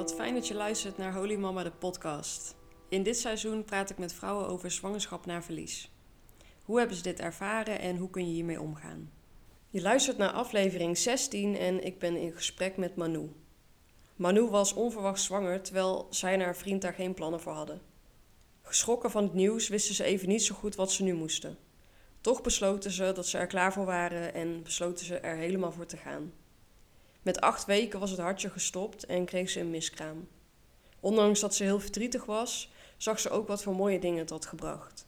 wat fijn dat je luistert naar Holy Mama de podcast. In dit seizoen praat ik met vrouwen over zwangerschap na verlies. Hoe hebben ze dit ervaren en hoe kun je hiermee omgaan? Je luistert naar aflevering 16 en ik ben in gesprek met Manu. Manu was onverwacht zwanger terwijl zij en haar vriend daar geen plannen voor hadden. Geschrokken van het nieuws wisten ze even niet zo goed wat ze nu moesten. Toch besloten ze dat ze er klaar voor waren en besloten ze er helemaal voor te gaan. Met acht weken was het hartje gestopt en kreeg ze een miskraam. Ondanks dat ze heel verdrietig was, zag ze ook wat voor mooie dingen het had gebracht.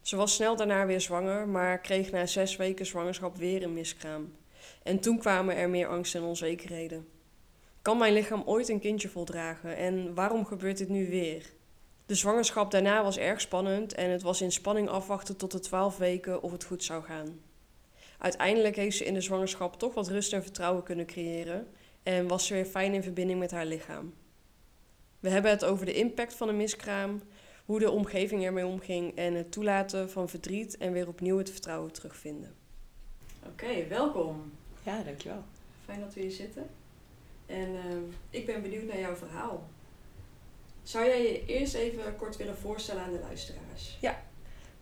Ze was snel daarna weer zwanger, maar kreeg na zes weken zwangerschap weer een miskraam. En toen kwamen er meer angst en onzekerheden. Kan mijn lichaam ooit een kindje voldragen en waarom gebeurt dit nu weer? De zwangerschap daarna was erg spannend en het was in spanning afwachten tot de twaalf weken of het goed zou gaan. Uiteindelijk heeft ze in de zwangerschap toch wat rust en vertrouwen kunnen creëren en was ze weer fijn in verbinding met haar lichaam. We hebben het over de impact van een miskraam, hoe de omgeving ermee omging en het toelaten van verdriet en weer opnieuw het vertrouwen terugvinden. Oké, welkom. Ja, dankjewel. Fijn dat we hier zitten. En uh, ik ben benieuwd naar jouw verhaal. Zou jij je eerst even kort willen voorstellen aan de luisteraars? Ja,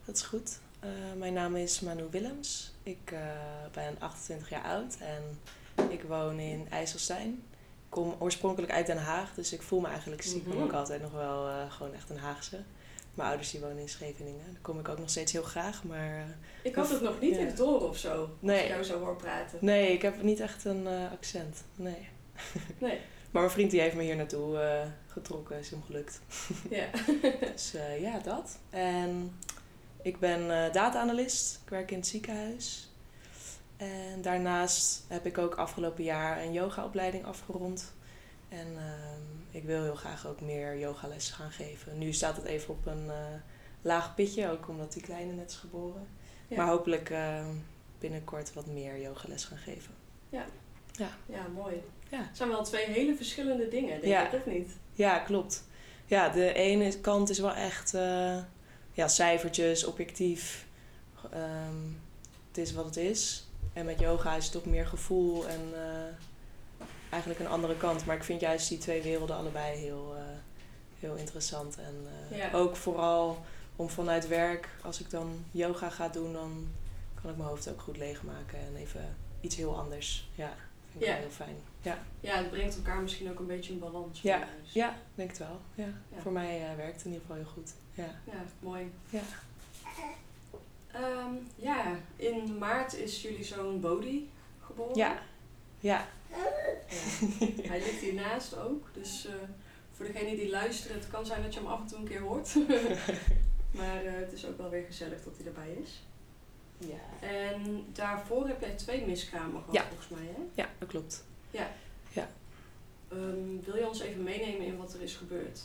dat is goed. Uh, mijn naam is Manu Willems. Ik uh, ben 28 jaar oud en ik woon in IJsselstein. Ik kom oorspronkelijk uit Den Haag, dus ik voel me eigenlijk stiekem mm -hmm. ook altijd nog wel uh, gewoon echt een Haagse. Mijn ouders die wonen in Scheveningen. Daar kom ik ook nog steeds heel graag, maar... ik had het nog niet ja. in het horen of zo, nee. als ik jou zo hoor praten. Nee, ik heb niet echt een accent. Nee. Nee. Maar mijn vriend die heeft me hier naartoe getrokken, is hem gelukt. Ja. dus ja, dat. En ik ben uh, data-analyst. Ik werk in het ziekenhuis. En daarnaast heb ik ook afgelopen jaar een yogaopleiding afgerond. En ik wil heel graag ook meer yogalessen gaan geven. Nu staat het even op een laag pitje, ook omdat die kleine net is geboren. Ja. Maar hopelijk binnenkort wat meer yogales gaan geven. Ja. Ja. Ja, mooi. Ja. Het zijn wel twee hele verschillende dingen, denk Ja. ik, of niet? Ja, klopt. Ja, de ene kant is wel echt eh, ja, cijfertjes, objectief. Ehm, het is wat het is. En met yoga is het toch meer gevoel en eh, eigenlijk een andere kant. Maar ik vind juist die twee werelden allebei heel, eh, heel interessant. En eh, Ja. ook vooral om vanuit werk, als ik dan yoga ga doen, dan kan ik mijn hoofd ook goed leegmaken. En even iets heel anders. Ja, vind ik Ja. heel fijn. Ja. Ja, het brengt elkaar misschien ook een beetje in balans. Ja, mij. ja, denk het wel. Ja. Ja. Voor mij eh, werkt het in ieder geval heel goed. Ja. Ja, mooi. Ja. Ehm, ja, in maart is jullie zoon Bodhi geboren. Ja. Ja. Ja. Hij ligt hiernaast ook, dus eh, voor degenen die luisteren, het kan zijn dat je hem af en toe een keer hoort. maar eh, het is ook wel weer gezellig dat hij erbij is. Ja. En daarvoor heb jij twee miskramen gehad, Ja. volgens mij, hè? Ja, dat klopt. Ehm, wil je ons even meenemen in wat er is gebeurd?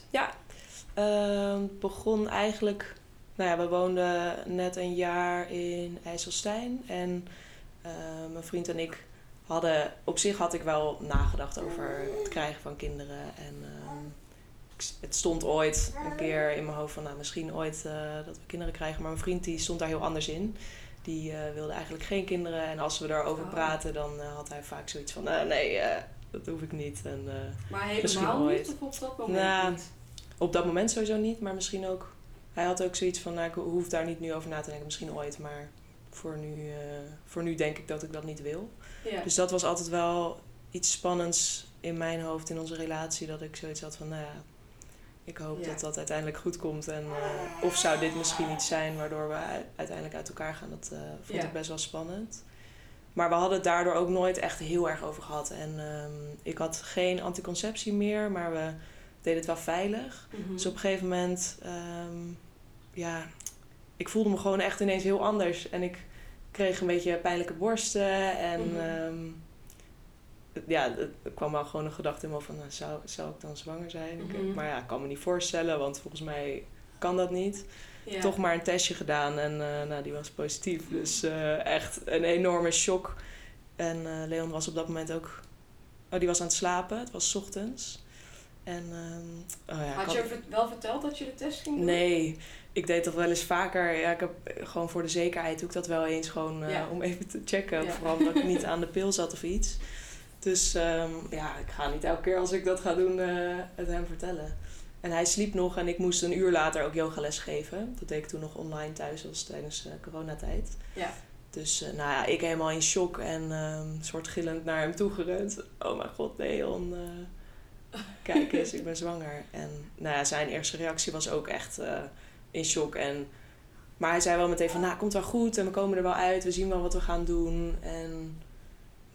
Ehm, Het begon eigenlijk... Nou ja, we woonden net een jaar in IJsselstein. En eh, mijn vriend en ik hadden... Op zich had ik wel nagedacht over het krijgen van kinderen. En ehm, het stond ooit een keer in mijn hoofd van... Nou, misschien ooit eh, dat we kinderen krijgen. Maar mijn vriend die stond daar heel anders in. Die eh, wilde eigenlijk geen kinderen. En als we daarover Oh. praten, dan eh, had hij vaak zoiets van... "Eh, nee, eh, dat hoef ik niet. En, Maar helemaal niet, of op dat moment Nou, niet? op dat moment sowieso niet, maar misschien ook. Hij had ook zoiets van, nou, ik hoef daar niet nu over na te denken, misschien ooit, maar voor nu, voor nu denk ik dat ik dat niet wil. Ja. Dus dat was altijd wel iets spannends in mijn hoofd, in onze relatie, dat ik zoiets had van, nou ja, ik hoop Ja. dat dat uiteindelijk goed komt. En eh, of zou dit misschien iets zijn waardoor we uiteindelijk uit elkaar gaan, dat eh, vond Ja. ik best wel spannend. Maar we hadden het daardoor ook nooit echt heel erg over gehad. En ehm, ik had geen anticonceptie meer, maar we deden het wel veilig. Mhm. Dus op een gegeven moment, ehm, ja, ik voelde me gewoon echt ineens heel anders. En ik kreeg een beetje pijnlijke borsten. En Mhm. ehm, ja, er kwam wel gewoon een gedachte in me van, nou, zou, zou ik dan zwanger zijn? Mhm. Maar ja, ik kan me niet voorstellen, want volgens mij kan dat niet. Ja. Toch maar een testje gedaan en eh, nou, die was positief. Dus eh, echt een enorme shock. En eh, Leon was op dat moment ook... Oh, die was aan het slapen. Het was 's ochtends. En, ehm, oh ja, Had je wel verteld dat je de test ging doen? Nee, ik deed dat wel eens vaker. Ja, ik heb gewoon voor de zekerheid doe ik dat wel eens gewoon Ja. om even te checken. Ja. Vooral omdat ik niet aan de pil zat of iets. Dus ehm, ja, ik ga niet elke keer als ik dat ga doen eh, het hem vertellen. En hij sliep nog en ik moest een uur later ook yogales geven. Dat deed ik toen nog online thuis, was tijdens uh, coronatijd. Ja. Dus uh, nou ja, ik helemaal in shock en um, soort gillend naar hem toe gerend. Oh mijn god, Leon, kijk eens, ik ben zwanger. En nou ja, zijn eerste reactie was ook echt in shock. En, maar hij zei wel meteen van, nou, komt wel goed en we komen er wel uit. We zien wel wat we gaan doen. En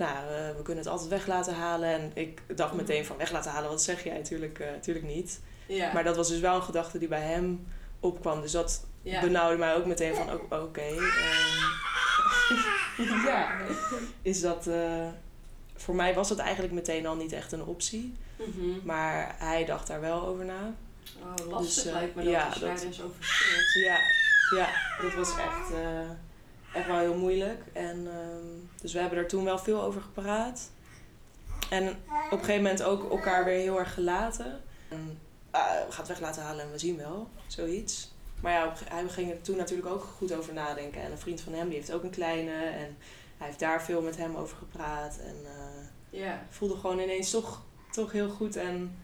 nou, we kunnen het altijd weg laten halen. En ik dacht meteen van, weg laten halen, wat zeg jij? Tuurlijk, tuurlijk niet. Ja. Maar dat was dus wel een gedachte die bij hem opkwam. Dus dat Ja. benauwde mij ook meteen van, oké, okay, ja, is dat... eh, voor mij was het eigenlijk meteen al niet echt een optie. Mhm. Maar hij dacht daar wel over na. Oh, lastig Dus, eh, lijkt me dat ja, als dat- daarin zo verschilt. Ja, ja dat was echt, eh, echt wel heel moeilijk. En, ehm, dus we hebben er toen wel veel over gepraat. En op een gegeven moment ook elkaar weer heel erg gelaten. En, ah, we gaan het weg laten halen en we zien wel, zoiets. Maar ja, hij ging er toen natuurlijk ook goed over nadenken. En een vriend van hem, die heeft ook een kleine. En hij heeft daar veel met hem over gepraat. En Ja. voelde gewoon ineens toch, toch heel goed en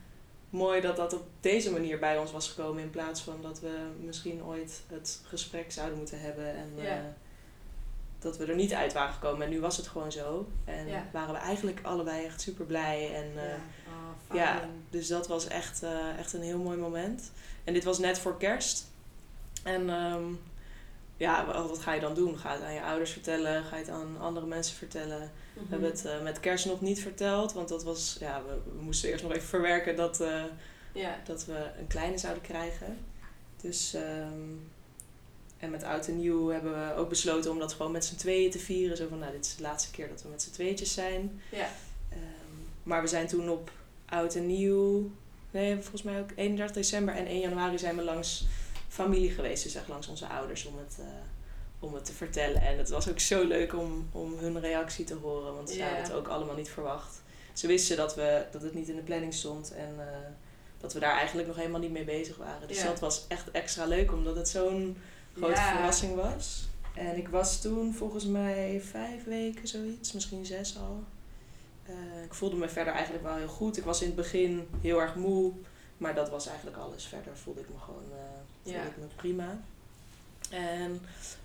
mooi dat dat op deze manier bij ons was gekomen. In plaats van dat we misschien ooit het gesprek zouden moeten hebben. En eh, dat we er niet uit waren gekomen. En nu was het gewoon zo. En Ja. waren we eigenlijk allebei echt super blij. En, eh, ja. Oh, fijn. ja, dus dat was echt, eh, echt een heel mooi moment. En dit was net voor kerst. En ehm, ja, wat ga je dan doen? Ga je het aan je ouders vertellen? Ga je het aan andere mensen vertellen? Mhm. We hebben het eh, met kerst nog niet verteld, want dat was, ja, we, we moesten eerst nog even verwerken dat, eh, dat we een kleine zouden krijgen. Dus, ehm, en met oud en nieuw hebben we ook besloten om dat gewoon met z'n tweeën te vieren. Zo van, nou, dit is de laatste keer dat we met z'n tweetjes zijn. Ja. Ehm, maar we zijn toen op oud en nieuw, nee, volgens mij ook 31 december en 1 januari zijn we langs familie geweest. Dus echt langs onze ouders om het, eh, om het te vertellen. En het was ook zo leuk om, om hun reactie te horen, want ze hadden het ook allemaal niet verwacht. Ze wisten dat, we, dat het niet in de planning stond en eh, dat we daar eigenlijk nog helemaal niet mee bezig waren. Dus dat was echt extra leuk, omdat het zo'n grote Ja. verrassing was. En ik was toen volgens mij vijf weken zoiets, misschien zes al. Eh, ik voelde me verder eigenlijk wel heel goed. Ik was in het begin heel erg moe, maar dat was eigenlijk alles. Verder voelde ik me gewoon eh, voelde Ja. ik me prima. En op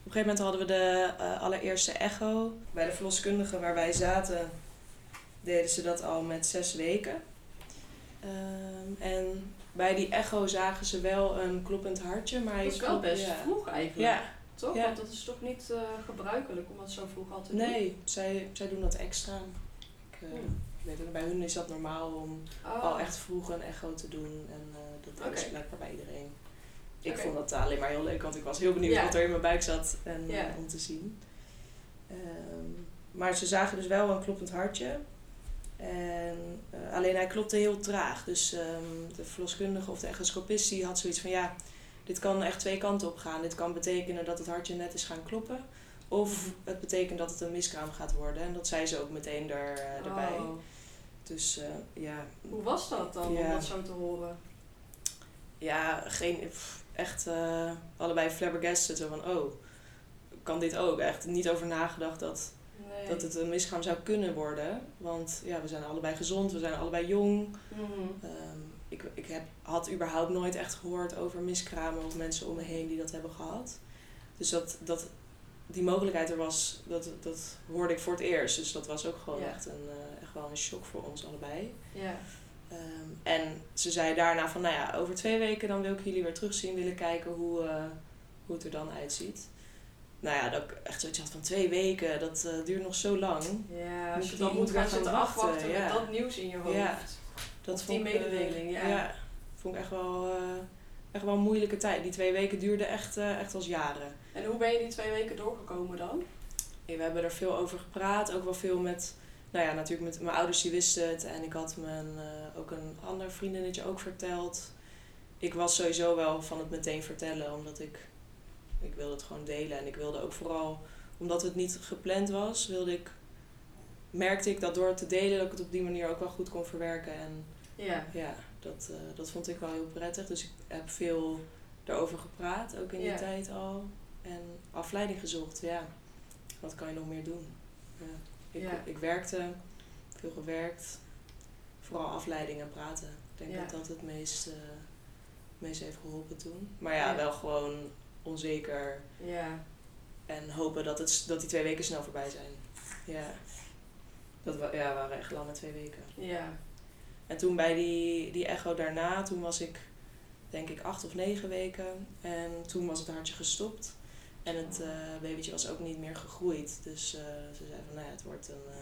een gegeven moment hadden we de eh, allereerste echo. Bij de verloskundige waar wij zaten, deden ze dat al met zes weken. Ehm, en bij die echo zagen ze wel een kloppend hartje, maar hij Dat is wel best ja. vroeg eigenlijk. Ja, Toch? Ja. Want dat is toch niet eh, gebruikelijk om dat zo vroeg al te doen? nee, zij, zij doen dat extra. Ik, eh, Hmm. ik weet het, bij hun is dat normaal om Oh. al echt vroeg een echo te doen. En eh, dat is blijkbaar bij iedereen. Ik vond dat alleen maar heel leuk, want ik was heel benieuwd Ja. wat er in mijn buik zat en, om te zien. Ehm, maar ze zagen dus wel een kloppend hartje. En, eh, alleen hij klopte heel traag. Dus ehm, de verloskundige of de echoscopist die had zoiets van ja, dit kan echt twee kanten op gaan. Dit kan betekenen dat het hartje net is gaan kloppen. Of het betekent dat het een miskraam gaat worden. En dat zei ze ook meteen er, eh, erbij. Oh. Dus eh, ja, Hoe was dat dan om dat zo te horen? ja, geen, echt allebei flabbergasted. Zo van, oh, kan dit ook? Echt niet over nagedacht dat, Nee. dat het een miskraam zou kunnen worden. Want ja, we zijn allebei gezond, we zijn allebei jong. Mhm. Ehm, ik ik heb, had überhaupt nooit echt gehoord over miskramen of mensen om me heen die dat hebben gehad. Dus dat, dat die mogelijkheid er was, dat, dat hoorde ik voor het eerst. Dus dat was ook gewoon Ja. echt, een, eh, echt wel een shock voor ons allebei. Ja. Ehm, en ze zei daarna van, nou ja, over twee weken dan wil ik jullie weer terugzien, willen kijken hoe, eh, hoe het er dan uitziet. Nou ja, dat ik echt zoiets had van twee weken, dat eh, duurt nog zo lang. Ja, Moet als je ik- dan moet ik gaan zitten wachten, afwachten ja. met dat nieuws in je hoofd. Ja. Dat Of die vond ik, eh, mededeling, ja. vond ik echt wel, eh, echt wel een moeilijke tijd. Die twee weken duurden echt, echt als jaren. En hoe ben je die twee weken doorgekomen dan? Ja, we hebben er veel over gepraat, ook wel veel met, nou ja, natuurlijk met mijn ouders die wisten het. En ik had mijn, ook een ander vriendinnetje ook verteld. Ik was sowieso wel van het meteen vertellen, omdat ik, ik wilde het gewoon delen. En ik wilde ook vooral, omdat het niet gepland was, wilde ik, merkte ik dat door het te delen, dat ik het op die manier ook wel goed kon verwerken. En Ja. ja, dat, eh, dat vond ik wel heel prettig. Dus ik heb veel daarover gepraat, ook in die Ja. tijd al. En afleiding gezocht, ja. Wat kan je nog meer doen? Ja. Ik, Ja. ik werkte veel gewerkt. Vooral afleiding en praten. Ik denk dat dat het meest, eh, meest heeft geholpen toen. Maar Ja. wel gewoon onzeker Ja. en hopen dat, het, dat die twee weken snel voorbij zijn. Ja. Dat wa- ja, waren echt lange twee weken. Ja. En toen bij die, die echo daarna, toen was ik denk ik acht of negen weken. En toen was het hartje gestopt. En het eh, babytje was ook niet meer gegroeid. Dus eh, ze zei van, nou ja, het wordt een, eh,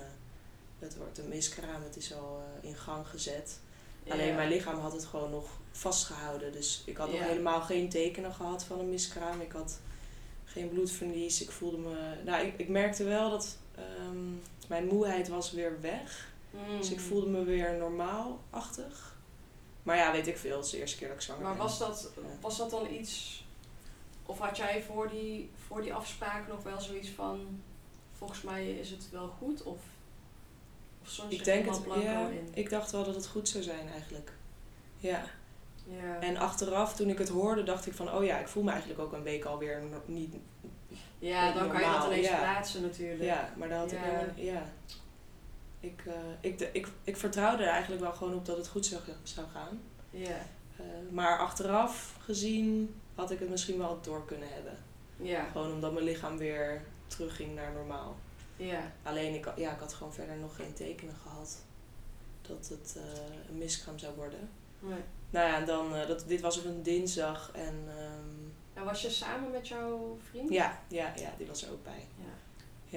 het wordt een miskraam. Het is al in gang gezet. Alleen mijn lichaam had het gewoon nog vastgehouden. Dus ik had nog helemaal geen tekenen gehad van een miskraam. Ik had geen bloedverlies. Ik voelde me... Nou, ik, ik merkte wel dat ehm, mijn moeheid was weer weg. Mm. Dus ik voelde me weer normaal-achtig. Maar ja, weet ik veel. Het is de eerste keer dat ik zwanger Maar ben. was dat, Ja. was dat dan iets... Of had jij voor die, voor die afspraak nog wel zoiets van... Volgens mij is het wel goed? Of soms Ik denk het, ja. in? Ik dacht wel dat het goed zou zijn eigenlijk. Ja. Ja. En achteraf, toen ik het hoorde, dacht ik van... Oh ja, ik voel me eigenlijk ook een week alweer niet... ja, dan kan je dat normaal, ineens ja. plaatsen natuurlijk. Ja, maar dat had ik Ja. helemaal... Ja. Ik, eh, ik, ik, ik vertrouwde er eigenlijk wel gewoon op dat het goed zou, zou gaan. Ja. Eh, maar achteraf gezien had ik het misschien wel door kunnen hebben. Ja. Gewoon omdat mijn lichaam weer terugging naar normaal. Ja. Alleen ik, ja, ik had gewoon verder nog geen tekenen gehad dat het eh, een miskraam zou worden. Nee. Nou ja, en dan, eh, dat, dit was op een dinsdag en ehm, En was je samen met jouw vriend? ja, ja, ja, die was er ook bij. Ja,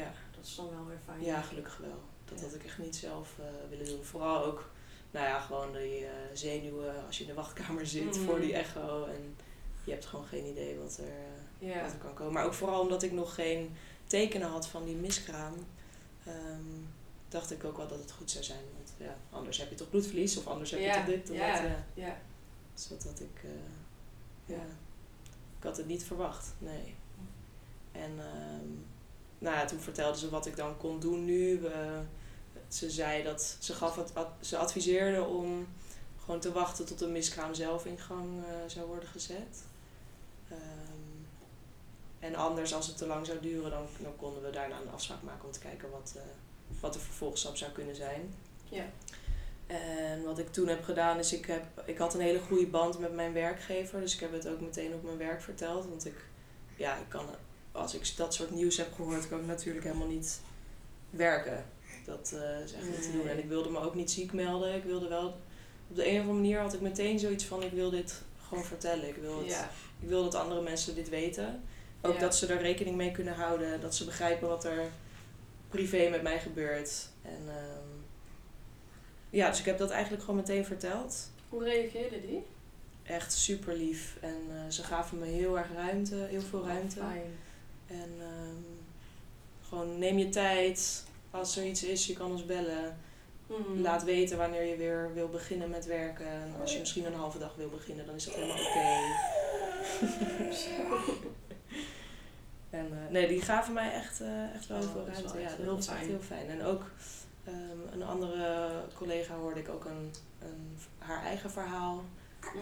Ja, dat is dan wel weer fijn. ja gelukkig wel. Dat Ja. had ik echt niet zelf eh, willen doen. Vooral ook, nou ja, gewoon die zenuwen als je in de wachtkamer zit Mhm. voor die echo. En je hebt gewoon geen idee wat er, Ja. wat er kan komen. Maar ook vooral omdat ik nog geen tekenen had van die miskraam, ehm, dacht ik ook wel dat het goed zou zijn. Want ja, anders heb je toch bloedverlies of anders heb je toch dit of ja. dat. Ja. Ja. Dus dat had ik, eh, ja, ik had het niet verwacht, nee. En ehm, nou ja, toen vertelde ze wat ik dan kon doen nu. We, ze zei dat, ze gaf het, ad- ze adviseerde om gewoon te wachten tot de miskraam zelf in gang eh, zou worden gezet. Ehm, en anders, als het te lang zou duren, dan, dan konden we daarna een afspraak maken om te kijken wat, eh, wat de vervolgstap zou kunnen zijn. Ja. En wat ik toen heb gedaan is, ik, heb, ik had een hele goede band met mijn werkgever. Dus ik heb het ook meteen op mijn werk verteld. Want ik, ja, ik kan, als ik dat soort nieuws heb gehoord, kan ik natuurlijk helemaal niet werken. Dat eh, is echt niet te doen. En ik wilde me ook niet ziek melden. Ik wilde wel, op de een of andere manier had ik meteen zoiets van, ik wil dit gewoon vertellen. Ik wil, het, Ja. ik wil dat andere mensen dit weten. Ook Ja. dat ze er rekening mee kunnen houden. Dat ze begrijpen wat er privé met mij gebeurt. En ehm, ja, dus ik heb dat eigenlijk gewoon meteen verteld. Hoe reageerde die? Echt super lief. En eh, ze gaven me heel erg ruimte, heel veel ruimte. Fijn. En ehm, gewoon neem je tijd. Als er iets is, je kan ons bellen. Mm. Laat weten wanneer je weer wil beginnen met werken. En als je misschien een halve dag wil beginnen, dan is dat helemaal oké. En eh, nee, die gaven mij echt, eh, echt wel heel Oh, veel is wel ruimte. Ja, heel dat was echt fijn. heel fijn. En ook ehm, een andere collega hoorde ik ook een, een, haar eigen verhaal.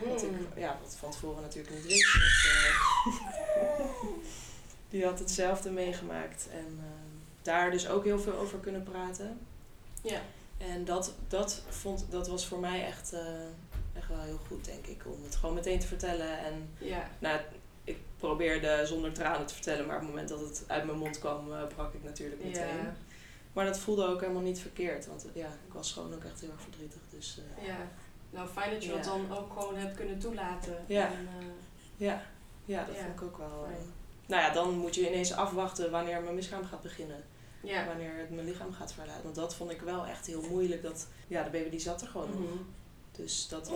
Wat ik Mm. ja, wat van tevoren natuurlijk niet wist. Dus, eh, die had hetzelfde meegemaakt. En ehm, daar dus ook heel veel over kunnen praten. Ja. En dat, dat, vond, dat was voor mij echt, echt wel heel goed, denk ik. Om het gewoon meteen te vertellen. En Ja. nou, probeerde zonder tranen te vertellen. Maar op het moment dat het uit mijn mond kwam, eh, brak ik natuurlijk meteen. Ja. Maar dat voelde ook helemaal niet verkeerd. Want ja, ik was gewoon ook echt heel erg verdrietig. Dus eh, Ja. Nou, fijn dat je dat dan ook gewoon hebt kunnen toelaten. Ja. En, eh, ja, ja, dat Ja. vond ik ook wel... eh, nou ja, dan moet je ineens afwachten wanneer mijn miskraam gaat beginnen. ja. Wanneer het mijn lichaam gaat verlaten. Want dat vond ik wel echt heel moeilijk. Dat, ja, de baby die zat er gewoon nog. Mhm. Dus dat,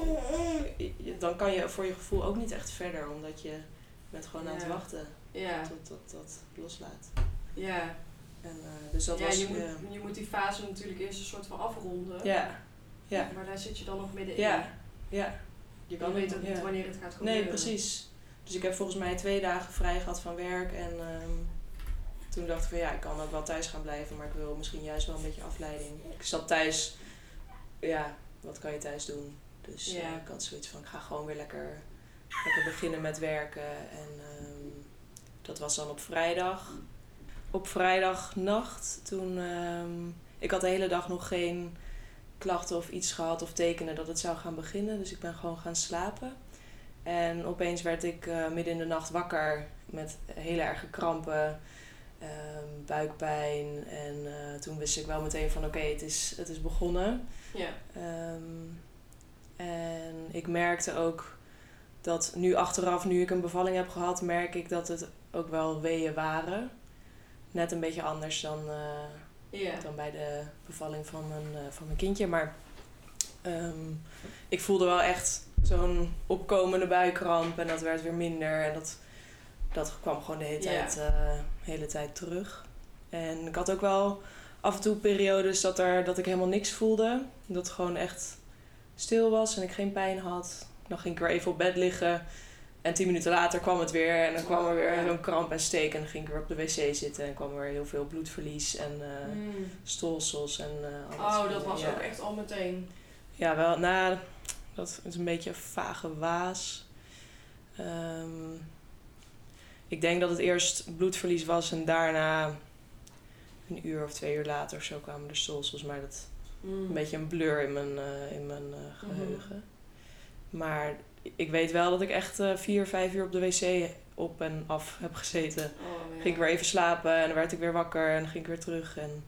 dan kan je voor je gevoel ook niet echt verder. Omdat je bent gewoon aan het wachten Ja. tot dat, dat loslaat. Ja. En, eh, dus dat ja, was... je, moet, je moet die fase natuurlijk eerst een soort van afronden. ja. Ja. Maar daar zit je dan nog middenin. Ja. Ja. Je kan weet ook- niet wanneer het gaat gebeuren. Nee, precies. Dus ik heb volgens mij twee dagen vrij gehad van werk. En ehm, toen dacht ik van ja, ik kan ook wel thuis gaan blijven. Maar ik wil misschien juist wel een beetje afleiding. Ik zat thuis. Ja, wat kan je thuis doen? Dus Ja. eh, ik had zoiets van ik ga gewoon weer lekker, lekker beginnen met werken. En ehm, dat was dan op vrijdag. Op vrijdagnacht toen... ehm, ik had de hele dag nog geen klachten of iets gehad of tekenen dat het zou gaan beginnen. Dus ik ben gewoon gaan slapen. En opeens werd ik uh, midden in de nacht wakker met hele erge krampen, um, buikpijn. En uh, toen wist ik wel meteen van oké, het, is, het is begonnen. Ja. Um, en ik merkte ook dat nu achteraf, nu ik een bevalling heb gehad, merk ik dat het ook wel weeën waren. Net een beetje anders dan, uh, dan bij de bevalling van mijn, uh, van mijn kindje. Maar um, ik voelde wel echt zo'n opkomende buikkramp en dat werd weer minder. En dat, dat kwam gewoon de hele tijd, uh, hele tijd terug. En ik had ook wel af en toe periodes dat, er, dat ik helemaal niks voelde. Dat gewoon echt stil was en ik geen pijn had. Dan ging ik weer even op bed liggen. En tien minuten later kwam het weer. En dan kwam er weer zo'n kramp en steek. En dan ging ik weer op de wc zitten. En kwam er weer heel veel bloedverlies en uh, mm. stolsels en uh, alles. Oh, dat was ook echt al meteen. Ja, wel. Nou, dat is een beetje een vage waas. Um, ik denk dat het eerst bloedverlies was en daarna een uur of twee uur later of zo kwamen de stolsels. Maar dat mm. een beetje een blur in mijn, uh, in mijn geheugen. Mm. Maar ik weet wel dat ik echt uh, vier, vijf uur op de wc op en af heb gezeten. Oh, ja. Ging ik weer even slapen en dan werd ik weer wakker en dan ging ik weer terug. En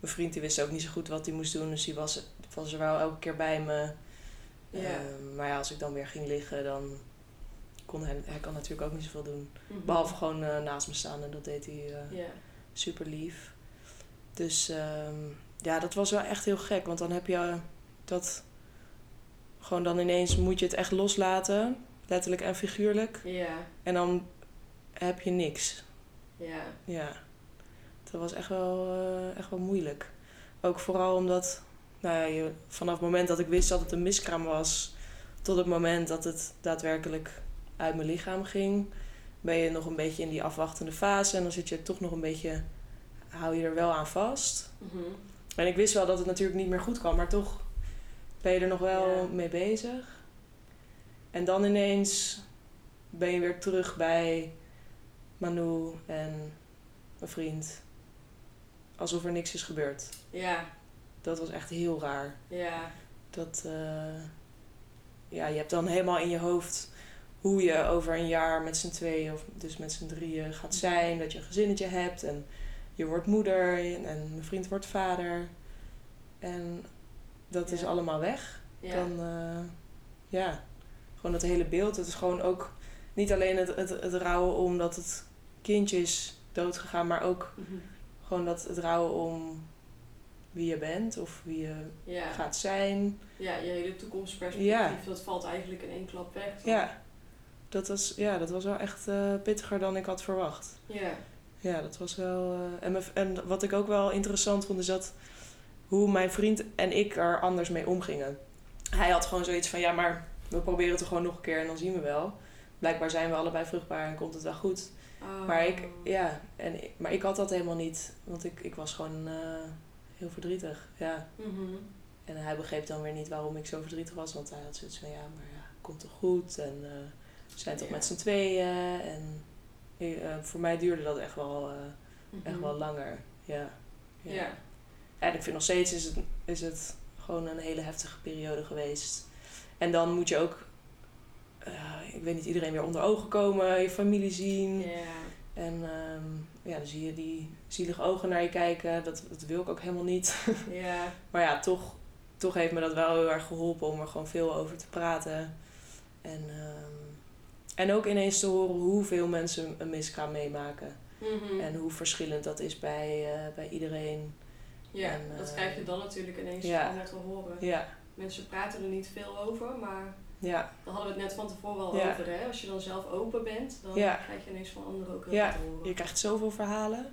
mijn vriend die wist ook niet zo goed wat hij moest doen. Dus die was, was er wel elke keer bij me. Yeah. maar ja, als ik dan weer ging liggen, dan kon hij, hij kan natuurlijk ook niet zoveel doen. Mm -hmm. Behalve gewoon naast me staan en dat deed hij yeah. super lief. Dus um, ja, dat was wel echt heel gek. Want dan heb je dat... Gewoon dan ineens moet je het echt loslaten. Letterlijk en figuurlijk. Ja. En dan heb je niks. Ja. Ja. Dat was echt wel, uh, echt wel moeilijk. Ook vooral omdat... Nou ja, je, vanaf het moment dat ik wist dat het een miskraam was... tot het moment dat het daadwerkelijk uit mijn lichaam ging... ben je nog een beetje in die afwachtende fase. En dan zit je toch nog een beetje... hou je er wel aan vast. Mm -hmm. En ik wist wel dat het natuurlijk niet meer goed kwam, maar toch ben je er nog wel ja. mee bezig. En dan ineens ben je weer terug bij Manu en mijn vriend. Alsof er niks is gebeurd. Ja. Dat was echt heel raar. Ja. Dat, uh, ja, je hebt dan helemaal in je hoofd hoe je over een jaar met z'n tweeën of dus met z'n drieën gaat zijn. Dat je een gezinnetje hebt en je wordt moeder en mijn vriend wordt vader. En dat ja. is allemaal weg. Ja. Dan, uh, ja, gewoon dat hele beeld. Het is gewoon ook niet alleen het, het, het rouwen omdat het kindje is doodgegaan, maar ook mm -hmm. gewoon dat het rouwen om wie je bent of wie je ja. gaat zijn. Ja, je hele toekomstperspectief, ja. dat valt eigenlijk in één klap weg. Ja. Dat was, ja, dat was wel echt uh, pittiger dan ik had verwacht. Ja. Ja, dat was wel. Uh, en, en wat ik ook wel interessant vond, is dat hoe mijn vriend en ik er anders mee omgingen. Hij had gewoon zoiets van: ja, maar we proberen het er gewoon nog een keer en dan zien we wel. Blijkbaar zijn we allebei vruchtbaar en komt het wel goed. Oh. Maar, ik, ja, en, maar ik had dat helemaal niet, want ik, ik was gewoon uh, heel verdrietig. Ja. Mm -hmm. En hij begreep dan weer niet waarom ik zo verdrietig was, want hij had zoiets van: ja, maar ja, komt toch goed en uh, we zijn toch met z'n tweeën. En uh, voor mij duurde dat echt wel, uh, Mhm. echt wel langer. Ja. Ja. En ik vind nog steeds is het, is het gewoon een hele heftige periode geweest. En dan moet je ook, uh, ik weet niet, iedereen weer onder ogen komen, je familie zien. En um, ja, dan zie je die zielige ogen naar je kijken. Dat, dat wil ik ook helemaal niet. Maar ja, toch, toch heeft me dat wel heel erg geholpen om er gewoon veel over te praten. En, um, en ook ineens te horen hoeveel mensen een miskraam meemaken. Mhm. En hoe verschillend dat is bij, uh, bij iedereen. Ja, En, dat eh, krijg je dan natuurlijk ineens ja. net te horen. Ja, Mensen praten er niet veel over, maar ja, daar hadden we het net van tevoren al Ja. over. Hè? Als je dan zelf open bent, dan Ja. krijg je ineens van anderen ook heel Ja, veel te horen. je krijgt zoveel verhalen.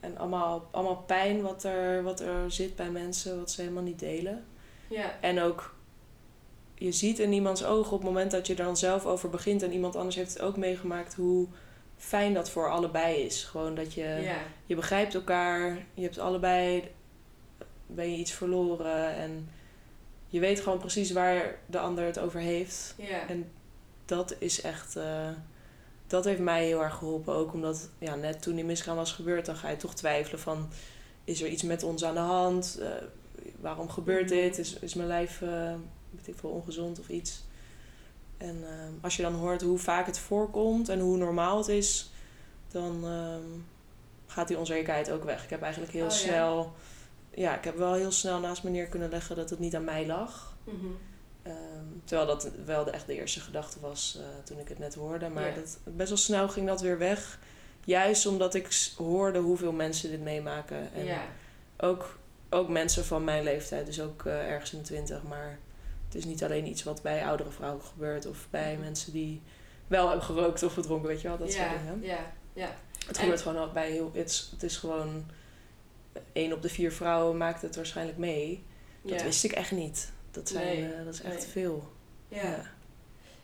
En allemaal, allemaal pijn wat er, wat er zit bij mensen, wat ze helemaal niet delen. Ja, En ook, je ziet in iemands ogen op het moment dat je er dan zelf over begint en iemand anders heeft het ook meegemaakt, hoe fijn dat voor allebei is. Gewoon dat je, ja, je begrijpt elkaar, je hebt allebei, ben je iets verloren en je weet gewoon precies waar de ander het over heeft. ja. En dat is echt, eh, dat heeft mij heel erg geholpen. Ook omdat, ja, net toen die miskraam was gebeurd, dan ga je toch twijfelen van, is er iets met ons aan de hand? Eh, waarom gebeurt Mhm. dit? Is, is mijn lijf, weet ik veel, ongezond of iets? En ehm, als je dan hoort hoe vaak het voorkomt en hoe normaal het is, dan ehm, gaat die onzekerheid ook weg. Ik heb eigenlijk heel Oh, snel, ja, ik heb wel heel snel naast me neer kunnen leggen dat het niet aan mij lag. Mhm. Ehm, terwijl dat wel de, echt de eerste gedachte was eh, toen ik het net hoorde. Maar dat, best wel snel ging dat weer weg. Juist omdat ik hoorde hoeveel mensen dit meemaken. En ook, ook mensen van mijn leeftijd, dus ook eh, ergens in de twintig. Maar het is niet alleen iets wat bij oudere vrouwen gebeurt. Of bij Mhm. mensen die wel hebben gerookt of gedronken, weet je wel. Dat ja, soort dingen. ja, ja. Het En- gebeurt gewoon al bij heel... Het is, het is gewoon... één op de vier vrouwen maakt het waarschijnlijk mee. Dat ja. wist ik echt niet. Dat, zijn, Nee, eh, dat is echt nee. veel. Ja.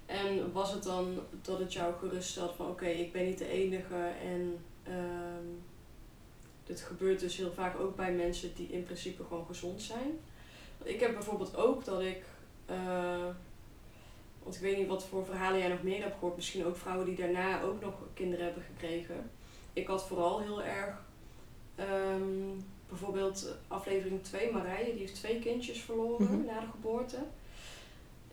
En was het dan dat het jou geruststelt van oké, ik ben niet de enige en ehm, dit gebeurt dus heel vaak ook bij mensen die in principe gewoon gezond zijn. Ik heb bijvoorbeeld ook dat ik, eh, want ik weet niet wat voor verhalen jij nog meer hebt gehoord, misschien ook vrouwen die daarna ook nog kinderen hebben gekregen. Ik had vooral heel erg, ehm, bijvoorbeeld aflevering 2, Marije, die heeft twee kindjes verloren Mhm. na de geboorte.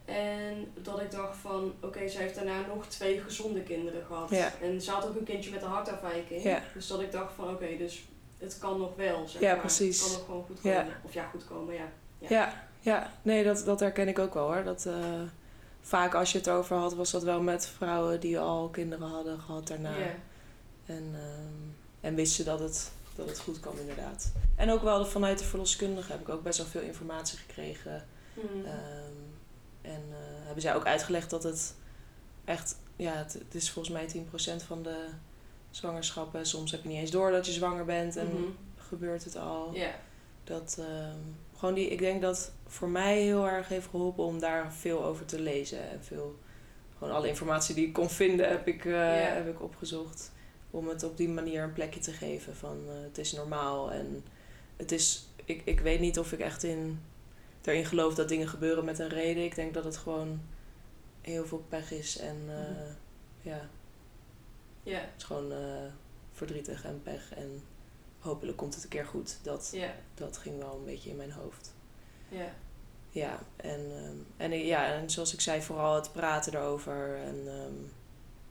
En dat ik dacht van, oké, zij heeft daarna nog twee gezonde kinderen gehad. Ja. En ze had ook een kindje met een hartafwijking. Ja. Dus dat ik dacht van, oké, dus het kan nog wel, zeg Ja, maar. precies. Het kan nog gewoon goed komen. Of ja, goed komen, ja. Ja. Ja, nee, dat, dat herken ik ook wel hoor. Dat, eh, vaak als je het over had, was dat wel met vrouwen die al kinderen hadden gehad daarna. En, ehm, en wisten dat het, dat het goed kwam inderdaad. En ook wel vanuit de verloskundige heb ik ook best wel veel informatie gekregen. Hmm. Ehm, en eh, hebben zij ook uitgelegd dat het echt, ja, het, het is volgens mij 10% van de zwangerschappen. Soms heb je niet eens door dat je zwanger bent en Mhm. gebeurt het al. Ja. Dat ehm, gewoon die, ik denk dat voor mij heel erg heeft geholpen om daar veel over te lezen. En veel, gewoon alle informatie die ik kon vinden heb ik, eh, heb ik opgezocht. Om het op die manier een plekje te geven van eh, het is normaal. En het is, ik, ik weet niet of ik echt in, erin geloof dat dingen gebeuren met een reden. Ik denk dat het gewoon heel veel pech is. En eh, Mhm. ja, Ja. het is gewoon verdrietig en pech. En hopelijk komt het een keer goed. Dat, dat ging wel een beetje in mijn hoofd. Ja. Ja, en, ehm, en, ja, en zoals ik zei, vooral het praten erover en ehm,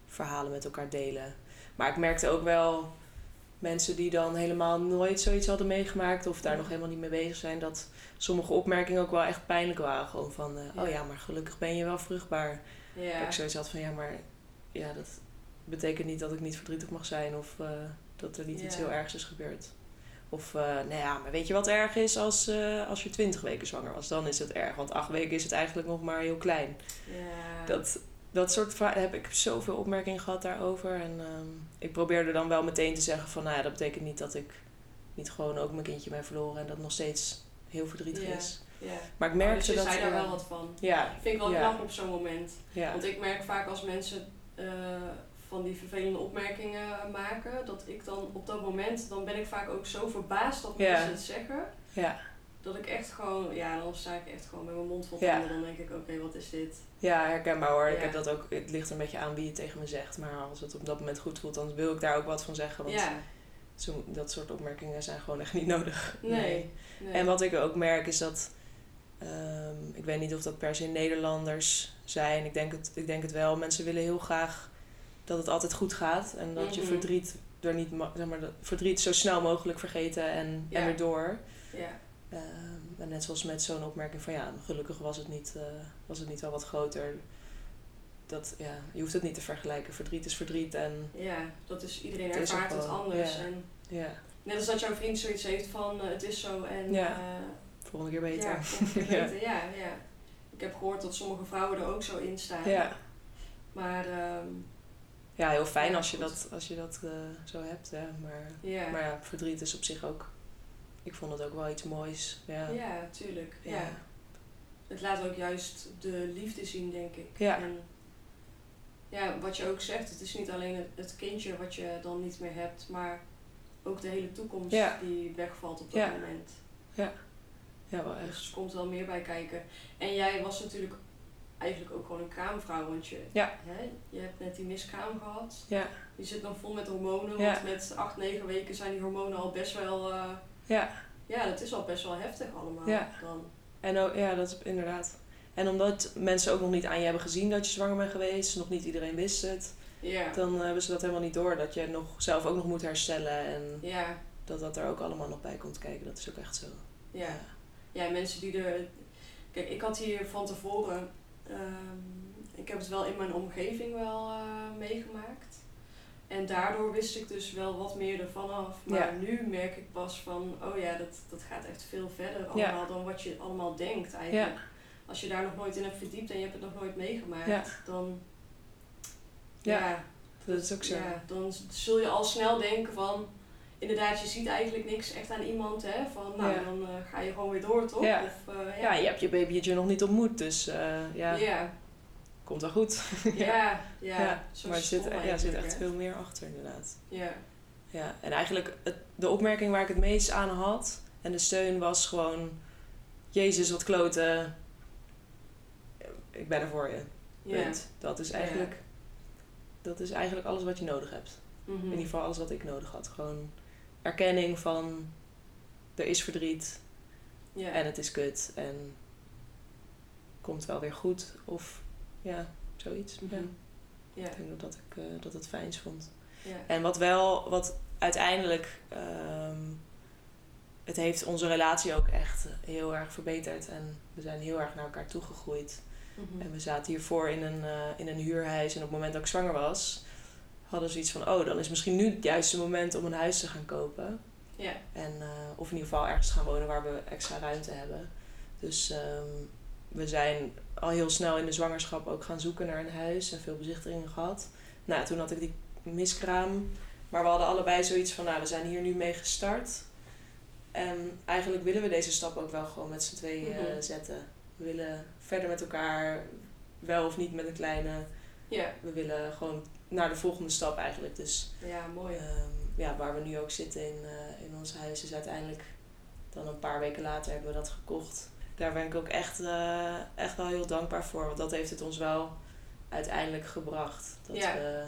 verhalen met elkaar delen. Maar ik merkte ook wel mensen die dan helemaal nooit zoiets hadden meegemaakt of daar nog helemaal niet mee bezig zijn, dat sommige opmerkingen ook wel echt pijnlijk waren. Gewoon van, eh, Ja. oh ja, maar gelukkig ben je wel vruchtbaar. Ja. Dat ik zoiets had van, ja, maar ja, dat betekent niet dat ik niet verdrietig mag zijn of eh, dat er niet iets heel ergs is gebeurd. Of, eh, nou ja, maar weet je wat erg is als, eh, als je twintig weken zwanger was? Dan is het erg, want acht weken is het eigenlijk nog maar heel klein. Ja. Dat, dat soort va- heb ik zoveel opmerkingen gehad daarover. En ehm, ik probeerde dan wel meteen te zeggen van, nou ja, dat betekent niet dat ik niet gewoon ook mijn kindje ben verloren en dat nog steeds heel verdrietig Ja. is. Ja. Maar ik Oh, merkte dus je dat... zei daar wel wat van. Ja, Vind ik wel knap op zo'n moment. ja. Want ik merk vaak als mensen eh, van die vervelende opmerkingen maken, dat ik dan op dat moment, dan ben ik vaak ook zo verbaasd dat mensen het zeggen. Dat ik echt gewoon, ja, dan sta ik echt gewoon met mijn mond vol Ja. tanden. Dan denk ik, oké, wat is dit? Ja, herkenbaar hoor. Ik heb dat ook, het ligt een beetje aan wie het tegen me zegt. Maar als het op dat moment goed voelt, dan wil ik daar ook wat van zeggen. Want Ja, zo, dat soort opmerkingen zijn gewoon echt niet nodig. nee. nee. En wat ik ook merk is dat, ehm, ik weet niet of dat per se Nederlanders zijn. Ik denk, het, ik denk het wel. Mensen willen heel graag dat het altijd goed gaat. En dat je Mhm. verdriet er niet, zeg maar, verdriet zo snel mogelijk vergeten en, Ja. en weer door. Ja, Ehm, en net zoals met zo'n opmerking van ja, gelukkig was het niet, eh, was het niet wel wat groter. Dat, ja, je hoeft het niet te vergelijken. Verdriet is verdriet. En ja, dat is, iedereen Het is ook ervaart het anders. ja. En ja, net als dat jouw vriend zoiets heeft van, eh, het is zo en... Ja, eh, volgende keer beter. Ja, volgende keer beter. ja, ja. Ik heb gehoord dat sommige vrouwen er ook zo in staan. ja. Maar, ehm, ja, heel fijn Ja, als je dat, als je dat eh, zo hebt. Ja. Maar, ja. maar ja, verdriet is op zich ook... Ik vond het ook wel iets moois. Ja. ja, tuurlijk. Ja. Ja. Het laat ook juist de liefde zien, denk ik. Ja. En ja, wat je ook zegt, het is niet alleen het, kindje wat je dan niet meer hebt, maar ook de hele toekomst Ja. die wegvalt op dat Ja. moment. ja, wel Dus echt. er komt wel meer bij kijken. En jij was natuurlijk eigenlijk ook gewoon een kraamvrouw, want je, Ja. hè, je hebt net die miskraam gehad. Ja, Je zit nog vol met hormonen, Ja. want met acht, negen weken zijn die hormonen al best wel, eh, ja, Ja, dat is al best wel heftig allemaal. Ja. Dan. En ook, ja, dat is inderdaad. En omdat mensen ook nog niet aan je hebben gezien dat je zwanger bent geweest, nog niet iedereen wist het, Ja. dan hebben ze dat helemaal niet door. Dat je nog zelf ook nog moet herstellen en Ja. dat dat er ook allemaal nog bij komt kijken. Dat is ook echt zo. Ja. Ja, mensen die er. Kijk, ik had hier van tevoren. Ehm, ik heb het wel in mijn omgeving wel eh, meegemaakt. En daardoor wist ik dus wel wat meer ervan af. Maar Ja. nu merk ik pas van, oh ja, dat, dat gaat echt veel verder allemaal dan wat je allemaal denkt eigenlijk. Als je daar nog nooit in hebt verdiept en je hebt het nog nooit meegemaakt, dan, Ja, ja, Dat is ook zo. dan zul je al snel denken van, inderdaad, je ziet eigenlijk niks echt aan iemand, hè. Van, nou, Ja. dan eh, ga je gewoon weer door, toch? Ja. Of, eh, Ja, je hebt je babytje nog niet ontmoet, dus eh, ja, ja. komt wel goed. Ja, ja. Ja, maar er zit, ja, zit echt hè. veel meer achter inderdaad. Ja, Ja, en eigenlijk het, de opmerking waar ik het meest aan had en de steun was gewoon: Jezus, wat kloten. Ik ben er voor je. ja. Punt. Dat is eigenlijk, dat is eigenlijk alles wat je nodig hebt. Mhm. In ieder geval alles wat ik nodig had. Gewoon erkenning van er is verdriet ja. en het is kut en komt wel weer goed of ja, zoiets. Mhm. Ja. ja, Ik denk dat, ik eh, dat het fijns vond. ja. En wat wel, wat uiteindelijk, ehm, het heeft onze relatie ook echt heel erg verbeterd. En we zijn heel erg naar elkaar toegegroeid. Mhm. En we zaten hiervoor in een, eh, in een huurhuis. En op het moment dat ik zwanger was, hadden ze iets van... Oh, dan is misschien nu het juiste moment om een huis te gaan kopen. Ja, En, eh, of in ieder geval ergens gaan wonen waar we extra ruimte hebben. Dus ehm, we zijn al heel snel in de zwangerschap ook gaan zoeken naar een huis. En veel bezichtigingen gehad. Nou, toen had ik die miskraam. Maar we hadden allebei zoiets van... Nou, we zijn hier nu mee gestart. En eigenlijk willen we deze stap ook wel gewoon met z'n tweeën eh, Mhm. zetten. We willen verder met elkaar. Wel of niet met een kleine. ja, We willen gewoon naar de volgende stap eigenlijk. Dus ja, mooi. Ehm, ja, waar we nu ook zitten in, eh, in ons huis is uiteindelijk dan een paar weken later hebben we dat gekocht. Daar ben ik ook echt, eh, echt wel heel dankbaar voor. Want dat heeft het ons wel uiteindelijk gebracht. Dat Ja. we,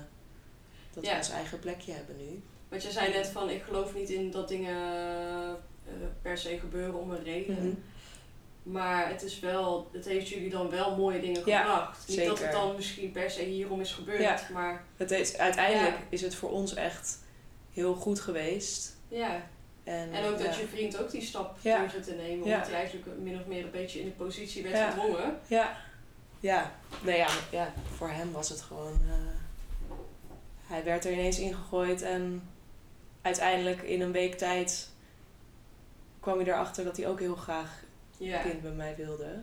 dat Ja. we ons eigen plekje hebben nu. Want je zei net van, ik geloof niet in dat dingen eh, per se gebeuren om een reden. Mhm. Maar het is wel, het heeft jullie dan wel mooie dingen Ja, gebracht. Niet dat het dan misschien per se hierom is gebeurd, Ja. maar Het is, uiteindelijk Ja. is het voor ons echt heel goed geweest. ja. En, En ook dat je vriend ook die stap durfde te nemen, omdat hij eigenlijk min of meer een beetje in de positie werd gedwongen. Ja, ja. Nee, ja, ja, voor hem was het gewoon. eh, hij werd er ineens ingegooid en uiteindelijk in een week tijd kwam hij erachter dat hij ook heel graag Ja, kind bij mij wilde.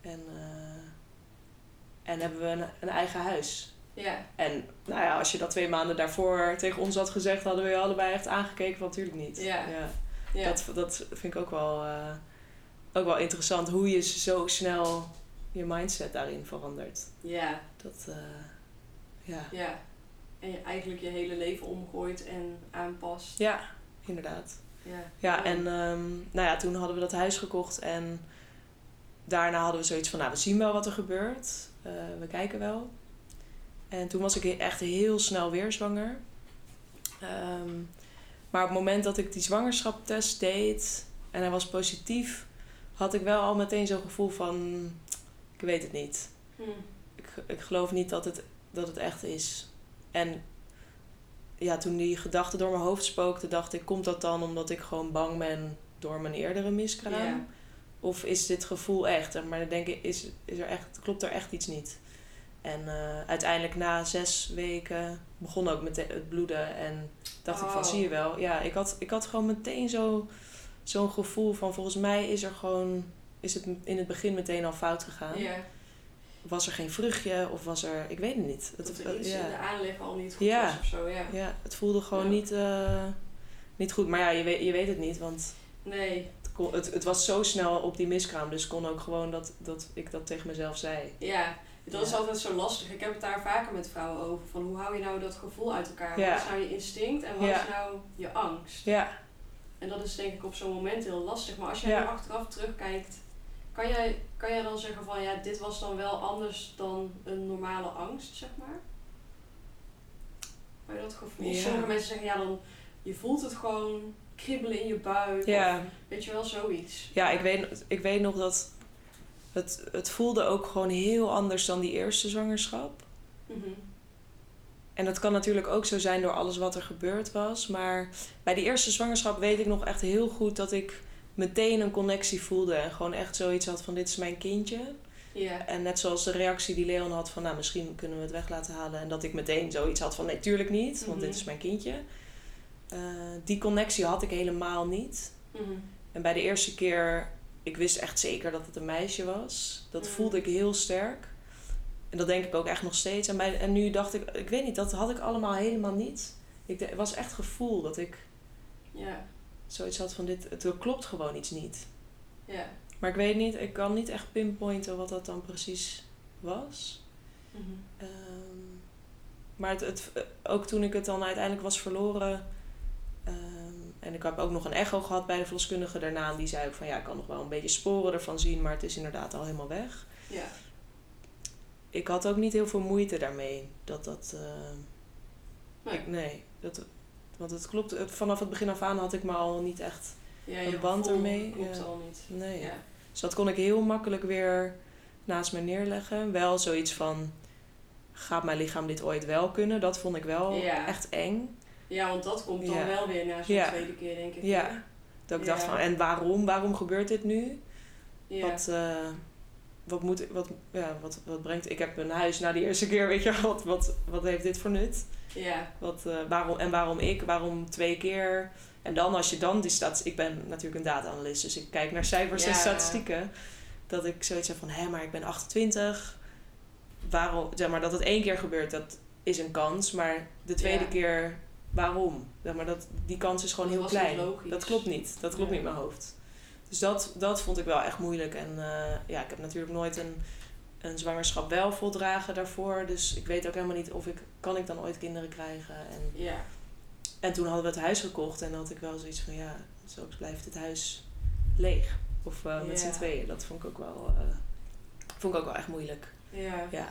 En, eh, en hebben we een, een eigen huis. ja, En nou ja, als je dat twee maanden daarvoor tegen ons had gezegd, hadden we je allebei echt aangekeken van natuurlijk niet. Ja. ja. ja. Dat, dat vind ik ook wel, eh, ook wel interessant hoe je zo snel je mindset daarin verandert. ja, Dat, eh, ja. ja. En je eigenlijk je hele leven omgooit en aanpast. ja, inderdaad. Ja, Ja, en ehm, nou ja, toen hadden we dat huis gekocht en daarna hadden we zoiets van, nou, we zien wel wat er gebeurt. Eh, we kijken wel. En toen was ik echt heel snel weer zwanger. Ehm, maar op het moment dat ik die zwangerschapstest deed en hij was positief, had ik wel al meteen zo'n gevoel van, ik weet het niet. Hm. ik, ik geloof niet dat het, dat het echt is. En ja, toen die gedachte door mijn hoofd spookte, dacht ik, komt dat dan omdat ik gewoon bang ben door mijn eerdere miskraam? Of is dit gevoel echt? Maar dan denk ik, is, is er echt, klopt er echt iets niet? En eh, uiteindelijk na zes weken begon ook meteen het bloeden. En dacht ik van, Oh. zie je wel. Ja, ik had, ik had gewoon meteen zo, zo'n gevoel van, volgens mij is er gewoon... Is het in het begin meteen al fout gegaan? ja. Was er geen vruchtje of was er, ik weet het niet. Het, Dat er iets in de aanleg al niet goed Ja. was of zo, ja. ja, het voelde gewoon Ja. niet, eh, niet goed. Maar ja, je weet, je weet het niet, want Nee, het, kon, het, het was zo snel op die miskraam. Dus kon ook gewoon dat, dat ik dat tegen mezelf zei. ja. Dat is altijd zo lastig. Ik heb het daar vaker met vrouwen over. Van hoe hou je nou dat gevoel uit elkaar? Wat is nou je instinct en wat is nou je angst? Ja, En dat is denk ik op zo'n moment heel lastig. Maar als Ja. nu achteraf terugkijkt, kan jij, kan jij dan zeggen van ja, dit was dan wel anders dan een normale angst, zeg maar? Kan je dat gevoel? Ja. Sommige mensen zeggen ja, dan je voelt het gewoon kriebelen in je buik. Ja. Of, weet je wel, zoiets. Ja, ik weet, ik weet nog dat het, het voelde ook gewoon heel anders dan die eerste zwangerschap. Mhm. En dat kan natuurlijk ook zo zijn door alles wat er gebeurd was. Maar bij die eerste zwangerschap weet ik nog echt heel goed dat ik meteen een connectie voelde. En gewoon echt zoiets had van dit is mijn kindje. Ja. En net zoals de reactie die Leon had van nou misschien kunnen we het weg laten halen. En dat ik meteen zoiets had van nee tuurlijk niet, want Mhm. dit is mijn kindje. Eh, die connectie had ik helemaal niet. Mhm. En bij de eerste keer, ik wist echt zeker dat het een meisje was. Dat Mhm. voelde ik heel sterk. En dat denk ik ook echt nog steeds. En, bij, en nu dacht ik, ik weet niet, dat had ik allemaal helemaal niet. Ik, de- het was echt gevoel dat ik Ja. Zoiets had van dit, het klopt gewoon iets niet. Ja. Maar ik weet niet, ik kan niet echt pinpointen wat dat dan precies was. Mhm. Ehm, maar het, het, ook toen ik het dan uiteindelijk was verloren. ehm, en ik heb ook nog een echo gehad bij de verloskundige daarna. En die zei ook van ja, ik kan nog wel een beetje sporen ervan zien, maar het is inderdaad al helemaal weg. Ja. Ik had ook niet heel veel moeite daarmee. Dat dat. eh, Nee. ik- nee, dat, want het klopt. het- Vanaf het begin af aan had ik me al niet echt. Ja, Een band ermee, Klopt ja. al niet. Nee. Ja. Dus dat kon ik heel makkelijk weer naast me neerleggen. Wel zoiets van. Gaat mijn lichaam dit ooit wel kunnen? Dat vond ik wel Ja. echt eng. ja, want dat komt dan wel weer na zo'n tweede keer, denk ik. Ja. Dat ik dacht van, en waarom? Waarom gebeurt dit nu? Ja. Wat, eh, wat, moet, wat, ja, wat, wat brengt... Ik heb een huis na die eerste keer, weet je. Wat, wat, wat heeft dit voor nut? Ja. Wat, eh, waarom, en waarom ik? Waarom twee keer? En dan als je dan die staat... Ik ben natuurlijk een data-analyst, dus ik kijk naar cijfers en statistieken. Dat ik zoiets heb van, hé, maar ik ben 28. Waarom... Zeg maar, dat het één keer gebeurt, dat is een kans. Maar de tweede Ja. keer, waarom? Zeg maar, dat, die kans is gewoon Dat heel klein. Dat klopt niet. Dat klopt Ja. niet in mijn hoofd. Dus dat, dat vond ik wel echt moeilijk. En eh, ja, ik heb natuurlijk nooit een, een zwangerschap wel voldragen daarvoor. Dus ik weet ook helemaal niet of ik... Kan ik dan ooit kinderen krijgen? En, Ja. en toen hadden we het huis gekocht. En dan had ik wel zoiets van... Ja, zo blijft het huis leeg. Of eh, met Ja. z'n tweeën. Dat vond ik ook wel... eh, vond ik ook wel echt moeilijk. Ja. Ja.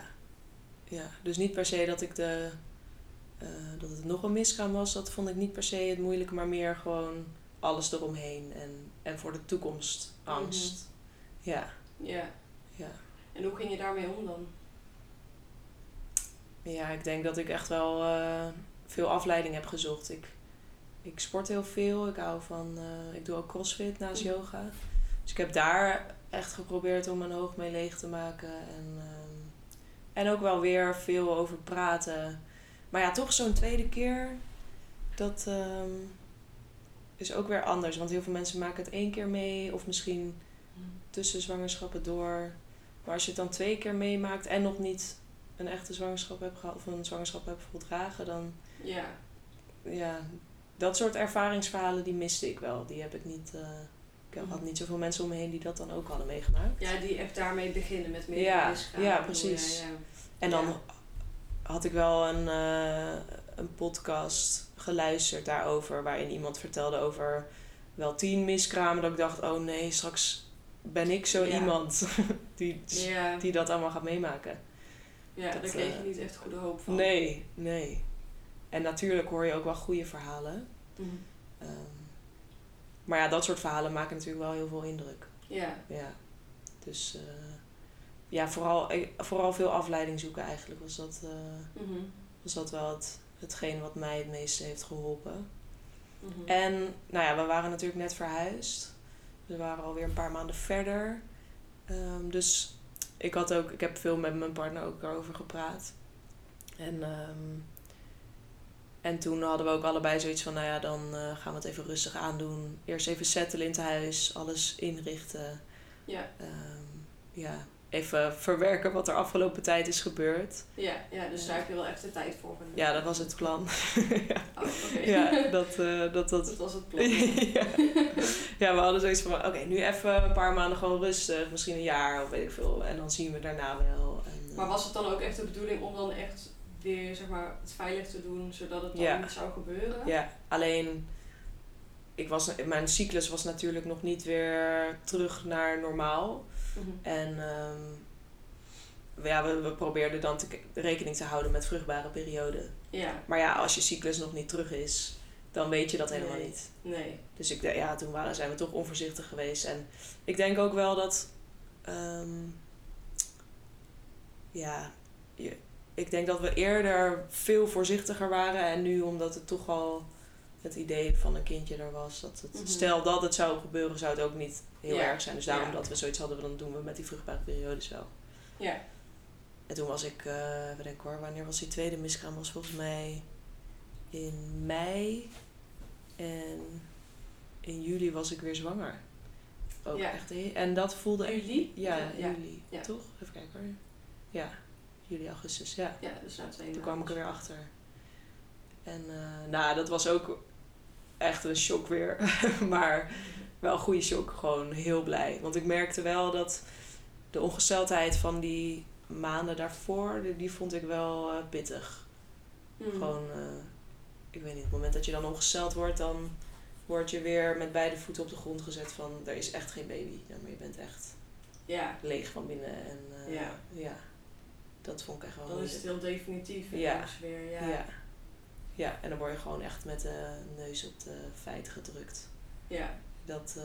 ja. Dus niet per se dat ik de... dat het nog een miskraam was. Dat vond ik niet per se het moeilijke. Maar meer gewoon alles eromheen. En, en voor de toekomst angst. Ja. Ja. Ja. En hoe ging je daarmee om dan? Ja, ik denk dat ik echt wel eh, veel afleiding heb gezocht. Ik, ik sport heel veel. Ik hou van... eh, ik doe ook crossfit naast Mhm. yoga. Dus ik heb daar echt geprobeerd om mijn hoofd mee leeg te maken. En, ehm, en ook wel weer veel over praten. Maar ja, toch zo'n tweede keer... Dat ehm, is ook weer anders. Want heel veel mensen maken het één keer mee. Of misschien tussen zwangerschappen door. Maar als je het dan twee keer meemaakt en nog niet een echte zwangerschap hebt gehad of een zwangerschap hebt voldragen, dan Ja. ja, dat soort ervaringsverhalen die miste ik wel. Die heb ik niet. eh, ik had Mhm. niet zoveel mensen om me heen die dat dan ook hadden meegemaakt. Ja, die echt daarmee beginnen met meer Ja, ja, precies. ja. En dan had ik wel een, eh, een podcast geluisterd daarover, waarin iemand vertelde over wel tien miskramen. Dat ik dacht, oh nee, straks ben ik zo Ja. iemand die, Ja, die dat allemaal gaat meemaken. ja dat, daar kreeg je eh, niet echt goede hoop van. Nee, nee. En natuurlijk hoor je ook wel goede verhalen. Mhm. Ehm, maar ja, dat soort verhalen maken natuurlijk wel heel veel indruk. Ja, Ja. Dus eh, ja, vooral, eh, vooral veel afleiding zoeken eigenlijk was dat, Mhm. was dat wel het, hetgeen wat mij het meeste heeft geholpen. Mhm. En nou ja, we waren natuurlijk net verhuisd. We waren alweer een paar maanden verder. Ehm, dus ik had ook, ik heb veel met mijn partner ook erover gepraat. En, ehm, en toen hadden we ook allebei zoiets van, nou ja, dan eh, gaan we het even rustig aandoen. Eerst even settelen in het huis, alles inrichten. Ja, Ehm, ja, even verwerken wat er afgelopen tijd is gebeurd. ja, ja, dus daar heb je wel echt de tijd voor. Ja, dat was het plan. ja, Oh, ja dat, eh, dat, dat, dat was het plan. ja. ja, we hadden zoiets van, oké, nu even een paar maanden gewoon rustig, misschien een jaar of weet ik veel. En dan zien we daarna wel. En, eh, Maar was het dan ook echt de bedoeling om dan echt weer zeg maar, het veilig te doen, zodat het dan Ja. niet zou gebeuren? Ja, alleen, ik was, mijn cyclus was natuurlijk nog niet weer terug naar normaal. Mhm. En ehm, ja, we, we probeerden dan te, rekening te houden met vruchtbare perioden. Ja, Maar ja, als je cyclus nog niet terug is, dan weet je dat helemaal Nee. niet. Nee. Dus ik, ja, toen waren, zijn we toch onvoorzichtig geweest. En ik denk ook wel dat. ehm, ja, je, ik denk dat we eerder veel voorzichtiger waren. En nu, omdat het toch al het idee van een kindje er was. Dat het, Mhm. Stel dat het zou gebeuren, zou het ook niet heel Ja. erg zijn. Dus daarom Ja. dat we zoiets hadden, dan doen we met die vruchtbare periodes wel. Ja. En toen was ik, eh even denken hoor, wanneer was die tweede miskraam? Was volgens mij in mei. En in juli was ik weer zwanger. Ook Ja. echt. En dat voelde. Juli? Ja, Ja, ja. juli. Ja. Toch? Even kijken hoor. Ja, juli, augustus. Ja. Ja, dus na twee Toen kwam ik er weer achter. En eh, nou, dat was ook echt een shock weer. maar wel een goede shock. Gewoon heel blij. Want ik merkte wel dat de ongesteldheid van die maanden daarvoor, die, die vond ik wel eh, pittig. Mhm. Gewoon, eh, ik weet niet, op het moment dat je dan ongesteld wordt, dan word je weer met beide voeten op de grond gezet van er is echt geen baby. Ja, maar je bent echt Ja, leeg van binnen. En Ja. ja, dat vond ik echt wel dan is het heel definitief. Ja. weer, ja. ja. Ja. en dan word je gewoon echt met de neus op de feiten gedrukt. Ja. Dat, eh,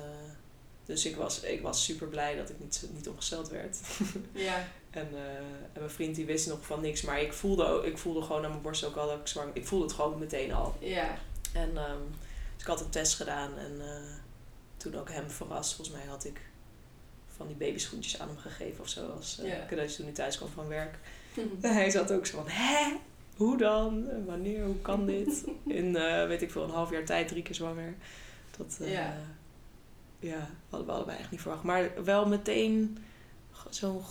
dus ik was, ik was super blij dat ik niet, niet ongesteld werd. Ja. En, eh, en mijn vriend die wist nog van niks, maar ik voelde, ik voelde gewoon aan mijn borst ook al dat ik zwanger Ik voelde het gewoon meteen al. Ja. En dus ik had een test gedaan en eh, toen ook hem verrast. Volgens mij had ik van die babyschoentjes aan hem gegeven of zo als eh, Ja. cadeautje toen hij thuis kwam van werk. En hij zat ook zo van, hè? Hoe dan? Wanneer? Hoe kan dit? In, eh, weet ik veel, een half jaar tijd drie keer zwanger. Dat, eh, Ja. ja, hadden we allebei echt niet verwacht. Maar wel meteen zo'n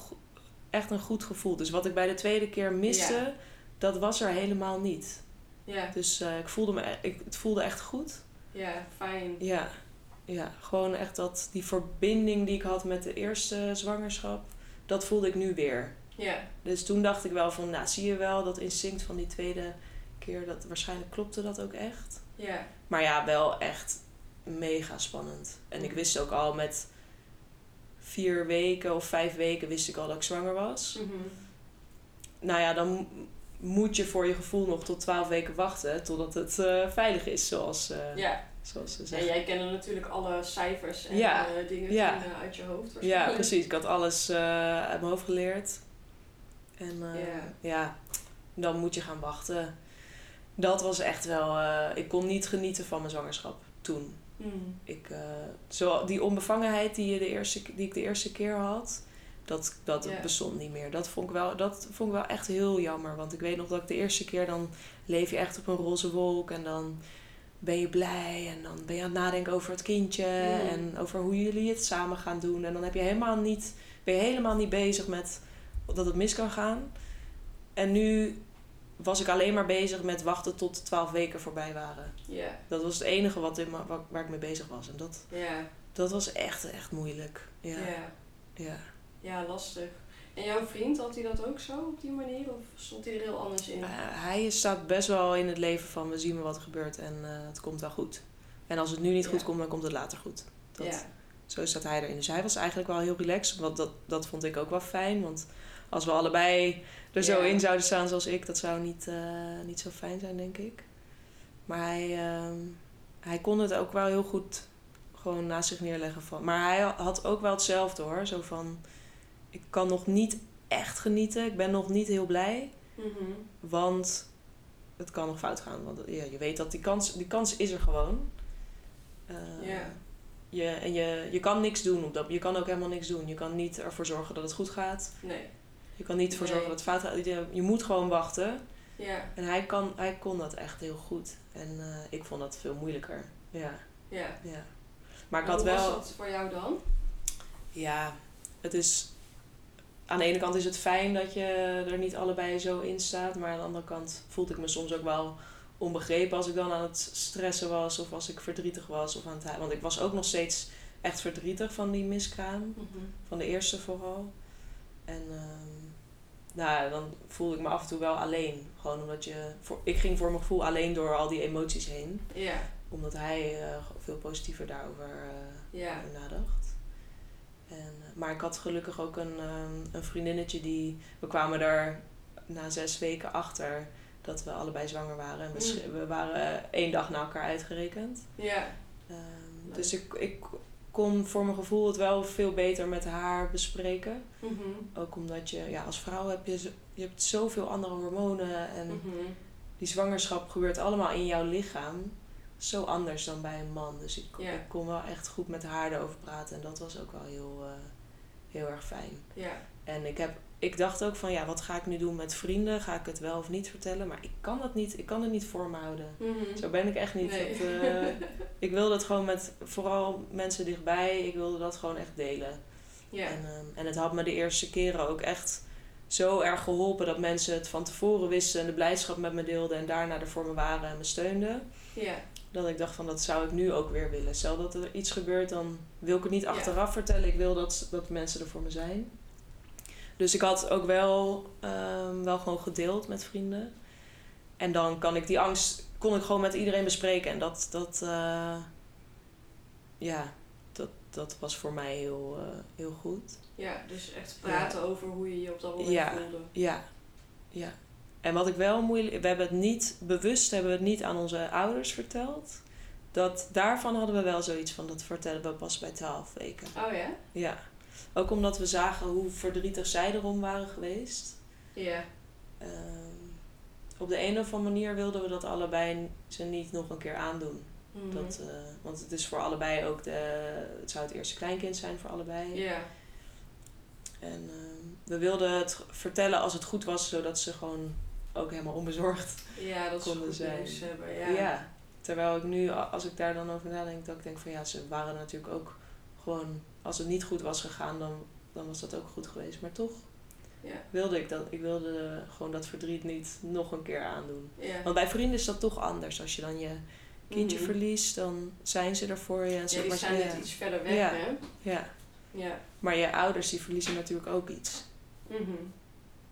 echt een goed gevoel. Dus wat ik bij de tweede keer miste, Ja. dat was er helemaal niet. Ja. Dus eh, ik voelde me, e- ik, het voelde echt goed. Ja, fijn. Ja, ja, gewoon echt dat, die verbinding die ik had met de eerste zwangerschap, dat voelde ik nu weer. Ja. Dus toen dacht ik wel van, nou zie je wel dat instinct van die tweede keer, dat waarschijnlijk klopte dat ook echt. Ja. Maar ja, wel echt mega spannend. En ik wist ook al met vier weken of vijf weken wist ik al dat ik zwanger was. Mhm. Nou ja, dan mo- moet je voor je gevoel nog tot twaalf weken wachten totdat het eh, veilig is, zoals, eh, Ja. zoals ze En zeggen. jij kende natuurlijk alle cijfers en Ja. eh, dingen Ja. uit je hoofd. Ja, precies. Ik had alles uit mijn hoofd geleerd. En eh, Ja. ja, dan moet je gaan wachten. Dat was echt wel... eh, ik kon niet genieten van mijn zwangerschap toen. Hmm. Ik, eh, zo, die onbevangenheid die, je de eerste, die ik de eerste keer had, dat, dat bestond niet meer. Dat vond, ik wel, dat vond ik wel echt heel jammer. Want ik weet nog dat ik de eerste keer dan leef je echt op een roze wolk. En dan ben je blij. En dan ben je aan het nadenken over het kindje. Mm. En over hoe jullie het samen gaan doen. En dan heb je helemaal niet, ben je helemaal niet bezig met dat het mis kan gaan. En nu was ik alleen maar bezig met wachten tot de twaalf weken voorbij waren. Ja. Dat was het enige wat in, waar, waar ik mee bezig was. En dat, Ja. dat was echt, echt moeilijk. Ja. Ja. ja. Ja, lastig. En jouw vriend, had hij dat ook zo op die manier? Of stond hij er heel anders in? Eh, hij staat best wel in het leven van we zien wat er gebeurt en eh, het komt wel goed. En als het nu niet goed komt, dan komt het later goed. Dat. Zo staat hij erin. Dus hij was eigenlijk wel heel relaxed. Want dat, dat vond ik ook wel fijn. Want als we allebei er zo in zouden staan zoals ik, dat zou niet, eh, niet zo fijn zijn, denk ik. Maar hij, ehm, hij kon het ook wel heel goed gewoon naast zich neerleggen. Van. Maar hij had ook wel hetzelfde hoor. Zo van, ik kan nog niet echt genieten. Ik ben nog niet heel blij. Mhm. Want het kan nog fout gaan. Want ja, je weet dat die kans, die kans is er gewoon. Ja. je, en je, je kan niks doen op dat. Je kan ook helemaal niks doen. Je kan niet ervoor zorgen dat het goed gaat. Nee. Je kan niet ervoor Nee. zorgen dat het fout gaat. Je, moet gewoon wachten. Ja. En hij, kan, hij kon dat echt heel goed. En eh, ik vond dat veel moeilijker. Ja, Ja. ja. Maar ik had hoe wel... was dat voor jou dan? Ja, het is... Aan de ene kant is het fijn dat je er niet allebei zo in staat. Maar aan de andere kant voelde ik me soms ook wel onbegrepen als ik dan aan het stressen was. Of als ik verdrietig was. Of aan het, want ik was ook nog steeds echt verdrietig van die miskraam. Mhm. Van de eerste vooral. En ehm, nou, dan voelde ik me af en toe wel alleen. Gewoon omdat je... Voor, ik ging voor mijn gevoel alleen door al die emoties heen. Ja. Omdat hij eh, veel positiever daarover eh, Ja. nadacht. En, eh, maar ik had gelukkig ook een, ehm, een vriendinnetje die... We kwamen daar na zes weken achter... dat we allebei zwanger waren. En we, Mm. we waren één dag na elkaar uitgerekend. Ja. Ehm, dus ik, ik kon voor mijn gevoel het wel veel beter met haar bespreken. Mhm. Ook omdat je, ja, als vrouw heb je, je hebt zoveel andere hormonen. En Mhm. die zwangerschap gebeurt allemaal in jouw lichaam. Zo anders dan bij een man. Dus ik kon wel echt goed met haar erover praten. En dat was ook wel heel, eh, heel erg fijn. Ja. En ik, heb, ik dacht ook van, ja, wat ga ik nu doen met vrienden? Ga ik het wel of niet vertellen? Maar ik kan dat niet, ik kan het niet voor me houden. Mhm. Zo ben ik echt niet. Nee. Dat, eh, ik wilde het gewoon met vooral mensen dichtbij. Ik wilde dat gewoon echt delen. ja. En, ehm, en het had me de eerste keren ook echt zo erg geholpen dat mensen het van tevoren wisten en de blijdschap met me deelden en daarna er voor me waren en me steunden. ja. Dat ik dacht van dat zou ik nu ook weer willen. Stel dat er iets gebeurt, dan wil ik het niet Ja. achteraf vertellen. Ik wil dat, dat mensen er voor me zijn. Dus ik had ook wel, ehm, wel gewoon gedeeld met vrienden. En dan kan ik die angst kon ik gewoon met iedereen bespreken. En dat, dat eh, ja, dat, dat was voor mij heel, eh, heel goed. Ja, dus echt praten over hoe je je op dat moment Ja. voelde. Ja, ja. En wat ik wel moeilijk... We hebben het niet... Bewust hebben we het niet aan onze ouders verteld. Dat, daarvan hadden we wel zoiets van... Dat vertellen we pas bij 12 weken. Oh ja? Ja. Ook omdat we zagen hoe verdrietig zij erom waren geweest. Ja. Ehm, op de een of andere manier wilden we dat allebei ze niet nog een keer aandoen. Mhm. Dat, eh, want het is voor allebei ook de... Het zou het eerste kleinkind zijn voor allebei. Ja. En ehm, we wilden het vertellen als het goed was, zodat ze gewoon ook helemaal onbezorgd Ja, dat ze Konden zijn. hebben. Ja. Ja. Terwijl ik nu, als ik daar dan over nadenk, dat ik denk van ja, ze waren natuurlijk ook gewoon, als het niet goed was gegaan, dan, dan was dat ook goed geweest. Maar toch Ja. wilde ik dat, ik wilde gewoon dat verdriet niet nog een keer aandoen. Ja. Want bij vrienden is dat toch anders. Als je dan je kindje Mhm. verliest, dan zijn ze er voor je. En Ja, zeg die maar, zijn net iets verder weg, Ja. hè? ja. Ja. Maar je ouders die verliezen natuurlijk ook iets. Mhm.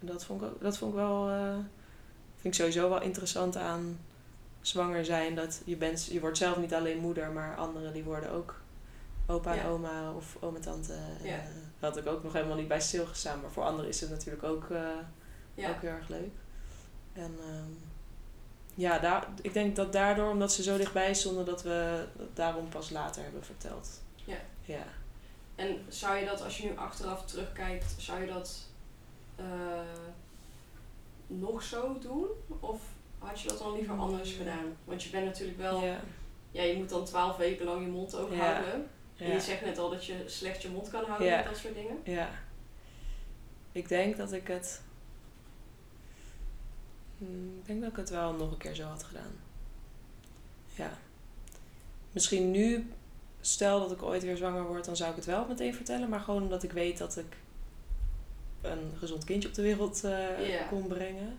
En dat vond ik, ook, dat vond ik wel, eh, vind ik sowieso wel interessant aan zwanger zijn. Dat je, bent, je wordt zelf niet alleen moeder, maar anderen die worden ook opa en Ja. oma of oom en tante. Ja. eh, daar had ik ook nog helemaal niet bij stilgestaan. Maar voor anderen is het natuurlijk ook, eh, Ja. ook heel erg leuk. En ehm, ja, daar, ik denk dat daardoor, omdat ze zo dichtbij stonden, dat we daarom pas later hebben verteld. Ja. Ja. En zou je dat, als je nu achteraf terugkijkt, zou je dat eh, nog zo doen? Of had je dat dan liever anders Mm. gedaan? Want je bent natuurlijk wel, ja. Ja. je moet dan twaalf weken lang je mond open Ja. houden. En je zegt net al dat je slecht je mond kan houden met dat soort dingen. Ja. Ik denk dat ik het. Hmm, Ik denk dat ik het wel nog een keer zo had gedaan. Ja. Misschien nu, stel dat ik ooit weer zwanger word, dan zou ik het wel meteen vertellen. Maar gewoon omdat ik weet dat ik een gezond kindje op de wereld eh, kon brengen.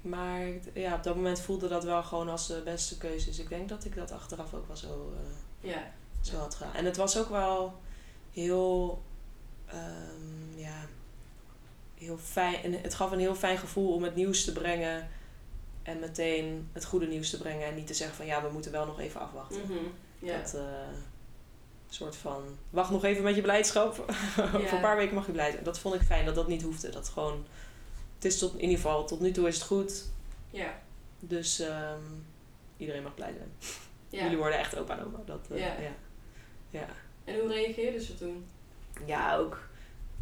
Maar ja, op dat moment voelde dat wel gewoon als de beste keuze. Dus ik denk dat ik dat achteraf ook wel zo. Ja. Zo had gedaan. En het was ook wel heel, ehm, ja, heel fijn. En het gaf een heel fijn gevoel om het nieuws te brengen. En meteen het goede nieuws te brengen. En niet te zeggen van ja, we moeten wel nog even afwachten. Ja. Dat eh, soort van, wacht nog even met je blijdschap. Over een paar weken mag je blij zijn. Dat vond ik fijn dat dat niet hoefde. Dat gewoon, het is tot, in ieder geval, tot nu toe is het goed. ja. Dus ehm, iedereen mag blij zijn. Jullie worden echt opa en oma. Dat, eh, Ja. Ja. En hoe reageerden ze toen? Ja, ook,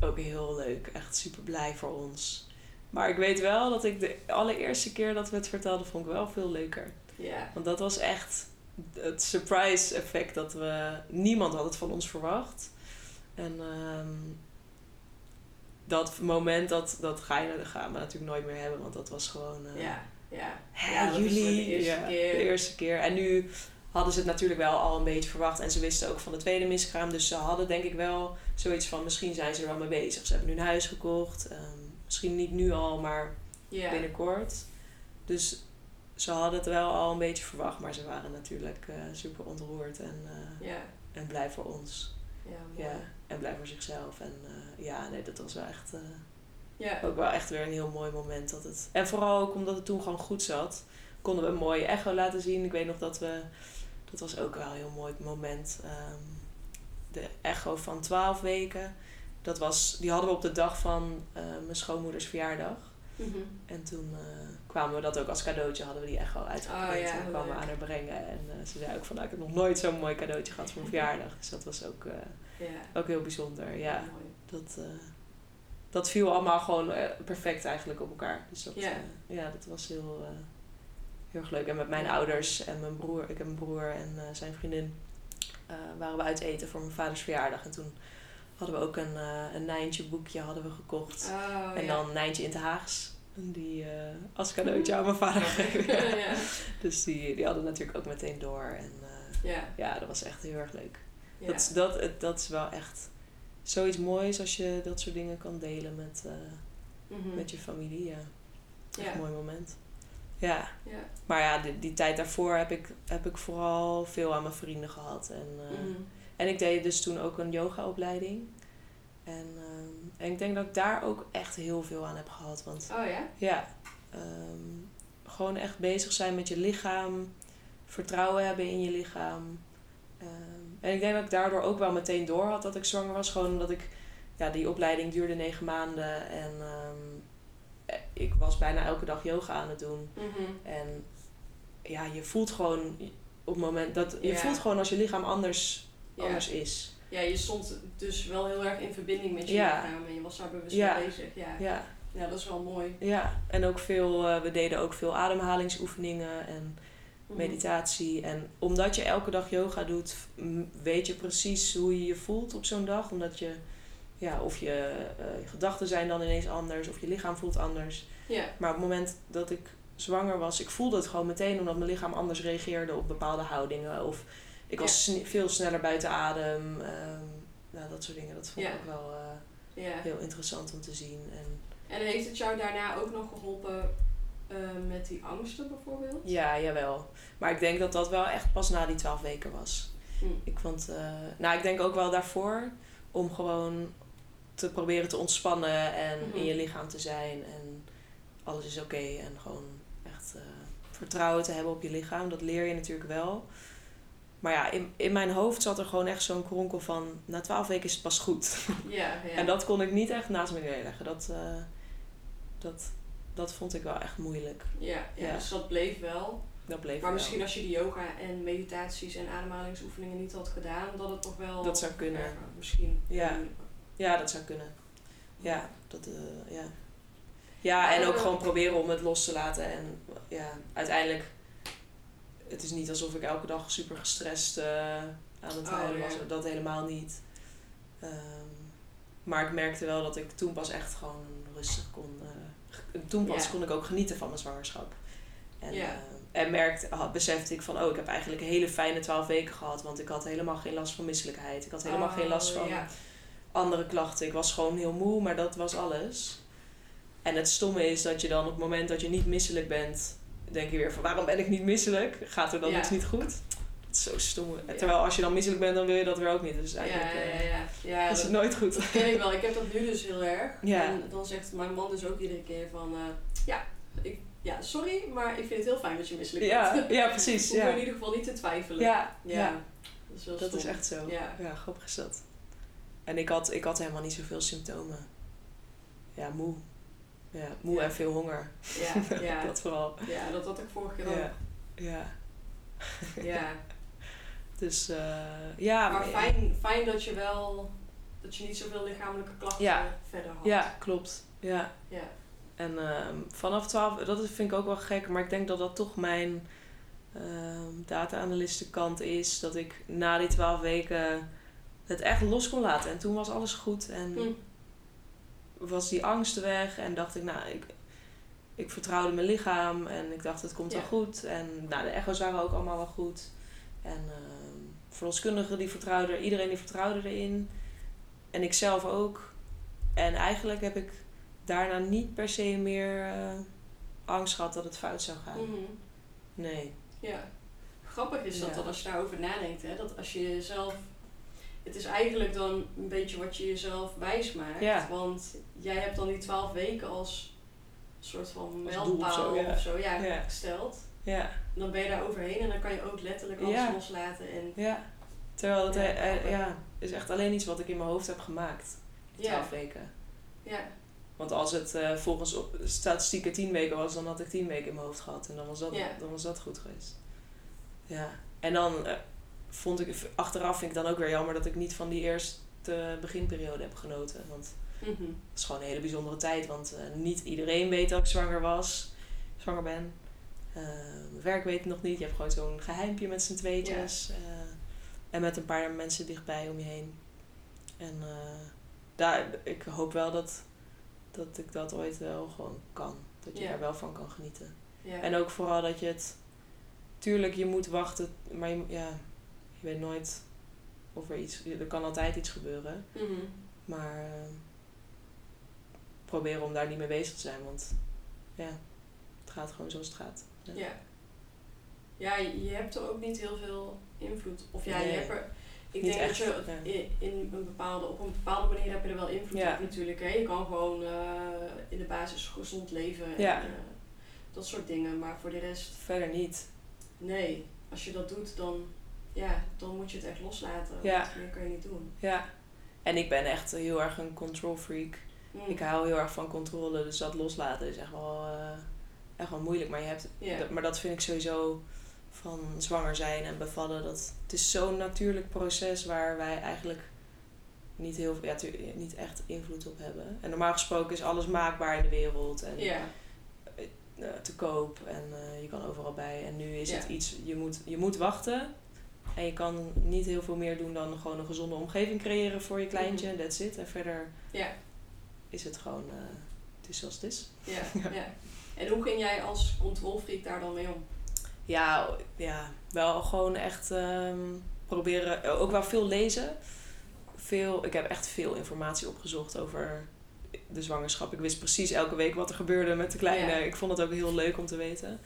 ook heel leuk. Echt super blij voor ons. Maar ik weet wel dat ik de allereerste keer dat we het vertelden, vond ik wel veel leuker. Ja. Want dat was echt het surprise effect dat we... Niemand had het van ons verwacht. En ehm, dat moment, dat, dat ga je dat gaan we natuurlijk nooit meer hebben. Want dat was gewoon... eh, Ja. Ja. Hè, Ja, jullie? de eerste ja, keer. de eerste keer. En nu hadden ze het natuurlijk wel al een beetje verwacht. En ze wisten ook van de tweede miskraam. Dus ze hadden denk ik wel zoiets van... Misschien zijn ze er wel mee bezig. Ze hebben nu een huis gekocht. Ehm, misschien niet nu al, maar binnenkort. Dus ze hadden het wel al een beetje verwacht. Maar ze waren natuurlijk eh, super ontroerd. En, eh, en blij voor ons. Ja, en blij voor zichzelf. En eh, ja, nee, dat was wel echt... Ja. ook wel echt weer een heel mooi moment. Dat het, en vooral ook omdat het toen gewoon goed zat, konden we een mooie echo laten zien. Ik weet nog dat we, dat was ook wel een heel mooi moment. Ehm, de echo van 12 weken, dat was, die hadden we op de dag van eh, mijn schoonmoeders verjaardag. Mhm. En toen uh, kwamen we dat ook als cadeautje, hadden we die echo uitgeprint. Oh, ja, en kwamen we aan haar brengen. En uh, ze zei ook van, nou, ik heb nog nooit zo'n mooi cadeautje gehad voor mijn verjaardag. Dus dat was ook, ook heel bijzonder. Ja, dat, dat viel allemaal gewoon perfect eigenlijk op elkaar. Dus dat, ja, dat was heel, heel erg leuk. En met mijn ouders en mijn broer, ik heb een broer en zijn vriendin, waren we uit eten voor mijn vaders verjaardag. En toen hadden we ook een, uh, een Nijntje boekje hadden we gekocht. Oh, en dan Nijntje in het Haags. Die uh, als cadeautje aan mijn vader gegeven. ja. Dus die, die hadden natuurlijk ook meteen door. En uh, ja. ja, dat was echt heel erg leuk. Dat, dat, dat is wel echt zoiets moois als je dat soort dingen kan delen met, mm met je familie. Ja. Echt een mooi moment. Ja. ja. Maar ja, die, die tijd daarvoor heb ik, heb ik vooral veel aan mijn vrienden gehad. En, mm en ik deed dus toen ook een yogaopleiding. En, um, en ik denk dat ik daar ook echt heel veel aan heb gehad. Want, oh ja? Ja. Um, gewoon echt bezig zijn met je lichaam. Vertrouwen hebben in je lichaam. Um, en ik denk dat ik daardoor ook wel meteen door had dat ik zwanger was. Gewoon omdat ik... Ja, die opleiding duurde negen maanden. En ik was bijna elke dag yoga aan het doen. Mm -hmm. En ja, je voelt gewoon op het moment dat... Je voelt gewoon als je lichaam anders anders is. Ja, je stond dus wel heel erg in verbinding met je lichaam en je was daar bewust mee bezig. Ja. Ja. ja, dat is wel mooi. Ja, en ook veel, uh, we deden ook veel ademhalingsoefeningen en mhm. meditatie. En omdat je elke dag yoga doet, weet je precies hoe je je voelt op zo'n dag. Omdat je, ja, of je, uh, je gedachten zijn dan ineens anders, of je lichaam voelt anders. Ja. Maar op het moment dat ik zwanger was, ik voelde het gewoon meteen omdat mijn lichaam anders reageerde op bepaalde houdingen. Of ik was veel sneller buiten adem. Um, nou, dat soort dingen. Dat vond ik ook wel uh, heel interessant om te zien. En, en heeft het jou daarna ook nog geholpen uh, met die angsten bijvoorbeeld? Ja, jawel. Maar ik denk dat dat wel echt pas na die twaalf weken was. Hm. Ik vond, nou ik denk ook wel daarvoor om gewoon te proberen te ontspannen en mm -hmm. in je lichaam te zijn en alles is oké okay en gewoon echt vertrouwen te hebben op je lichaam. Dat leer je natuurlijk wel. Maar ja, in, in mijn hoofd zat er gewoon echt zo'n kronkel van... na twaalf weken is het pas goed. Ja, ja. en dat kon ik niet echt naast me neerleggen. Dat, uh, dat, dat vond ik wel echt moeilijk. Ja, ja, ja. dus dat bleef wel. Dat bleef maar misschien als je die yoga en meditaties en ademhalingsoefeningen niet had gedaan... dat het toch wel... Dat zou kunnen. misschien. Ja. Ja, dat zou kunnen. Ja, dat... Uh, ja. Ja, en ook gewoon proberen om het los te laten. En ja, uiteindelijk het is niet alsof ik elke dag super gestrest uh, aan het huilen oh, was. Dat helemaal niet. Um, maar ik merkte wel dat ik toen pas echt gewoon rustig kon. Uh, toen pas kon ik ook genieten van mijn zwangerschap. En, uh, en merkte, had, besefte ik van, oh, ik heb eigenlijk een hele fijne twaalf weken gehad. Want ik had helemaal geen last van misselijkheid. Ik had helemaal geen last oh, van andere klachten. Ik was gewoon heel moe, maar dat was alles. En het stomme is dat je dan op het moment dat je niet misselijk bent, denk je weer van waarom ben ik niet misselijk? Gaat er dan ja. iets niet goed? Dat is zo stom. Terwijl als je dan misselijk bent, dan wil je dat weer ook niet. Dus eigenlijk ja, ja, ja. ja. is het nooit goed. Dat ken ik wel. Ik heb dat nu dus heel erg. Ja. En dan zegt mijn man dus ook iedere keer van... Uh, ja, ik, ja, sorry, maar ik vind het heel fijn dat je misselijk bent. Ja, precies. Hoef ja. in ieder geval niet te twijfelen. Ja, ja. Dat is, wel dat is echt zo. Ja. ja, grappig is dat. En ik had, ik had helemaal niet zoveel symptomen. Ja, moe. Ja, moe en veel honger. Ja, ja. dat vooral. Ja, dat had ik vorige keer ook. Ja. Ja. dus uh, ja. Maar fijn, fijn dat je wel, dat je niet zoveel lichamelijke klachten verder had. Ja, klopt. Ja. ja. En uh, vanaf 12, dat vind ik ook wel gek, maar ik denk dat dat toch mijn uh, data-analistenkant is. Dat ik na die 12 weken het echt los kon laten. En toen was alles goed. En hm was die angst weg en dacht ik, nou, ik, ik vertrouwde mijn lichaam en ik dacht, het komt wel goed. En nou, de echo's waren ook allemaal wel goed. En uh, verloskundigen die vertrouwden, iedereen die vertrouwde erin. En ik zelf ook. En eigenlijk heb ik daarna niet per se meer uh, angst gehad dat het fout zou gaan. Mhm. Nee. Ja. Grappig is dat, als je daarover nadenkt, hè, dat als je jezelf het is eigenlijk dan een beetje wat je jezelf wijs maakt. Want jij hebt dan die twaalf weken als soort van mijlpaal of zo, ja. ja, gesteld. Ja. Dan ben je daar overheen en dan kan je ook letterlijk alles loslaten. En, ja. Terwijl het ja, is echt alleen iets wat ik in mijn hoofd heb gemaakt. Twaalf weken. Ja. Want als het uh, volgens statistieken tien weken was, dan had ik tien weken in mijn hoofd gehad. En dan was dat, dan was dat goed geweest. Ja. En dan uh, vond ik, achteraf vind ik dan ook weer jammer dat ik niet van die eerste beginperiode heb genoten. Want mm het is gewoon een hele bijzondere tijd. Want uh, niet iedereen weet dat ik zwanger was, zwanger ben. mijn werk weet het nog niet. Je hebt gewoon zo'n geheimpje met z'n tweetjes. Ja. en met een paar mensen dichtbij om je heen. En daar, ik hoop wel dat dat ik dat ooit wel gewoon kan. Dat je er wel van kan genieten. En ook vooral dat je het... Tuurlijk, je moet wachten, maar je, ja, je weet nooit of er iets... Er kan altijd iets gebeuren. Mm -hmm. Maar uh, proberen om daar niet mee bezig te zijn. Want ja, het gaat gewoon zoals het gaat. Ja. ja. ja je hebt er ook niet heel veel invloed. Of ja, je hebt er ik denk dat je in, een bepaalde, op een bepaalde manier heb je er wel invloed op natuurlijk. Hè? Je kan gewoon uh, in de basis gezond leven en uh, dat soort dingen. Maar voor de rest... Verder niet. Nee. Als je dat doet, dan, ja, dan moet je het echt loslaten. Ja. meer kan je niet doen. Ja. En ik ben echt heel erg een control freak. Mm. Ik hou heel erg van controle. Dus dat loslaten is echt wel, uh, echt wel moeilijk. Maar, je hebt, yeah. maar dat vind ik sowieso van zwanger zijn en bevallen. Dat, het is zo'n natuurlijk proces waar wij eigenlijk niet, heel, ja, niet echt invloed op hebben. En normaal gesproken is alles maakbaar in de wereld. En ja. Eh, te koop en uh, je kan overal bij. En nu is het iets, je moet, je moet wachten. En je kan niet heel veel meer doen dan gewoon een gezonde omgeving creëren voor je kleintje. En that's it. En verder ja. is het gewoon, uh, het is zoals het is. Ja, ja. En hoe ging jij als controlfreak daar dan mee om? Ja, ja wel gewoon echt um, proberen. Ook wel veel lezen. Veel, ik heb echt veel informatie opgezocht over de zwangerschap. Ik wist precies elke week wat er gebeurde met de kleine. Ik vond het ook heel leuk om te weten.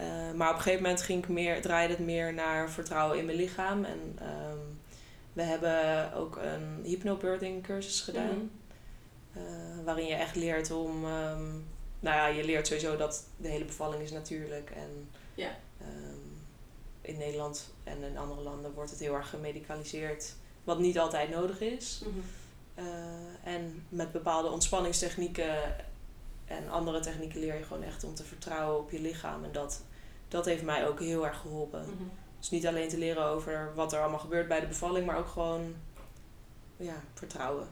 Uh, maar op een gegeven moment ging ik meer, draaide het meer naar vertrouwen in mijn lichaam. En um, we hebben ook een hypnobirthing cursus gedaan. Mm. Uh, waarin je echt leert om... Um, nou ja, je leert sowieso dat de hele bevalling is natuurlijk. En ja. Ehm, in Nederland en in andere landen wordt het heel erg gemedicaliseerd, wat niet altijd nodig is. Mhm. Eh, en met bepaalde ontspanningstechnieken en andere technieken leer je gewoon echt om te vertrouwen op je lichaam. En dat, dat heeft mij ook heel erg geholpen. Mm Dus niet alleen te leren over wat er allemaal gebeurt bij de bevalling, maar ook gewoon ja, vertrouwen.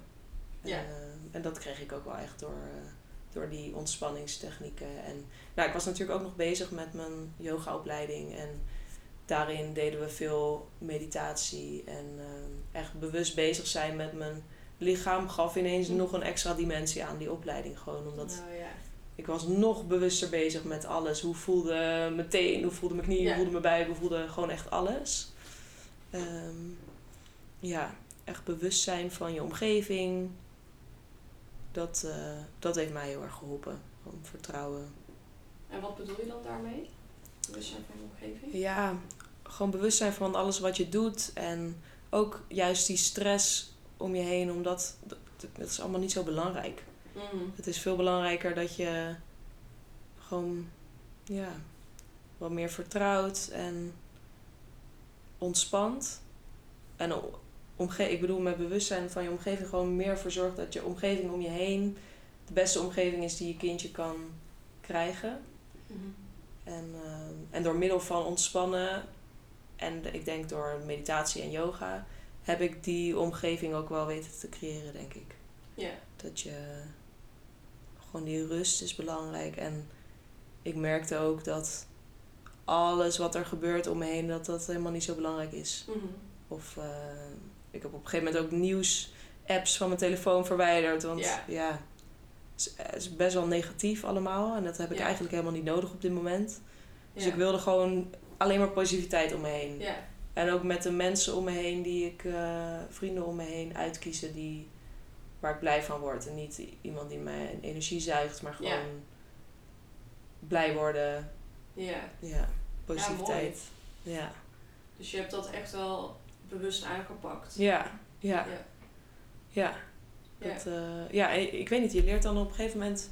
Ja. En, uh, en dat kreeg ik ook wel echt door, uh, door die ontspanningstechnieken. En nou, ik was natuurlijk ook nog bezig met mijn yogaopleiding. En daarin deden we veel meditatie. En uh, echt bewust bezig zijn met mijn lichaam gaf ineens hm. nog een extra dimensie aan die opleiding. Gewoon omdat ja. Ik was nog bewuster bezig met alles. Hoe voelde mijn teen, hoe voelde mijn knie, hoe voelde mijn buik, hoe voelde gewoon echt alles. Um, ja, echt bewust zijn van je omgeving dat, uh, dat heeft mij heel erg geholpen. Gewoon vertrouwen. En wat bedoel je dan daarmee? Bewustzijn van je omgeving? Ja, gewoon bewustzijn van alles wat je doet. En ook juist die stress om je heen, omdat dat, dat is allemaal niet zo belangrijk. Mm. Het is veel belangrijker dat je gewoon ja, wat meer vertrouwt en ontspant. En omge ik bedoel met bewustzijn van je omgeving gewoon meer voor zorgt dat je omgeving om je heen de beste omgeving is die je kindje kan krijgen. Mhm. En, uh, en door middel van ontspannen en ik denk door meditatie en yoga heb ik die omgeving ook wel weten te creëren, denk ik. Ja. Dat je gewoon die rust is belangrijk. En ik merkte ook dat alles wat er gebeurt om me heen, dat dat helemaal niet zo belangrijk is. Mm Of uh, ik heb op een gegeven moment ook nieuws-apps van mijn telefoon verwijderd. Want ja, ja het is best wel negatief allemaal. En dat heb ik eigenlijk helemaal niet nodig op dit moment. Dus ik wilde gewoon alleen maar positiviteit om me heen. En ook met de mensen om me heen die ik, uh, vrienden om me heen uitkiezen die, waar ik blij van word. En niet iemand die mijn energie zuigt, maar gewoon blij worden. Ja. Ja, positiviteit. Ja, Dus je hebt dat echt wel bewust aangepakt. Ja, ja. Ja. ja. Dat, uh, ja, ik weet niet, je leert dan op een gegeven moment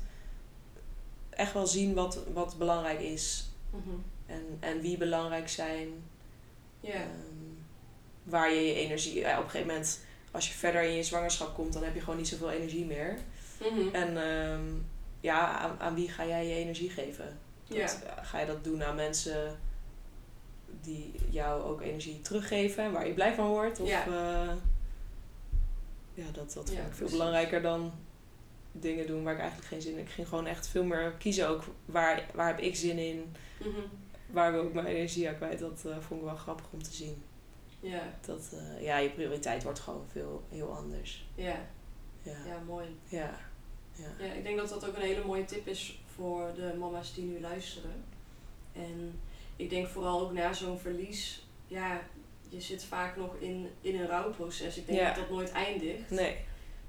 echt wel zien wat, wat belangrijk is. Mhm. en, en wie belangrijk zijn. Ja. Um, waar je je energie... Ja, op een gegeven moment, als je verder in je zwangerschap komt, dan heb je gewoon niet zoveel energie meer. Mhm. En ehm, ja, aan, aan wie ga jij je energie geven? Dat, Ja. Ga je dat doen aan mensen die jou ook energie teruggeven en waar je blij van wordt? Of, Ja. eh, ja, dat, dat vond Ja, ik veel precies. belangrijker dan dingen doen waar ik eigenlijk geen zin in heb. Ik ging gewoon echt veel meer kiezen ook waar, waar heb ik zin in, Mhm. waar wil ik mijn energie aan kwijt. Dat eh, vond ik wel grappig om te zien. Ja, Dat, eh, ja, je prioriteit wordt gewoon veel heel anders. ja, Ja, ja, mooi. ja. ja. Ja, ik denk dat dat ook een hele mooie tip is voor de mama's die nu luisteren. En ik denk vooral ook na zo'n verlies, ja, je zit vaak nog in, in een rouwproces. Ik denk Ja. dat dat nooit eindigt. Nee,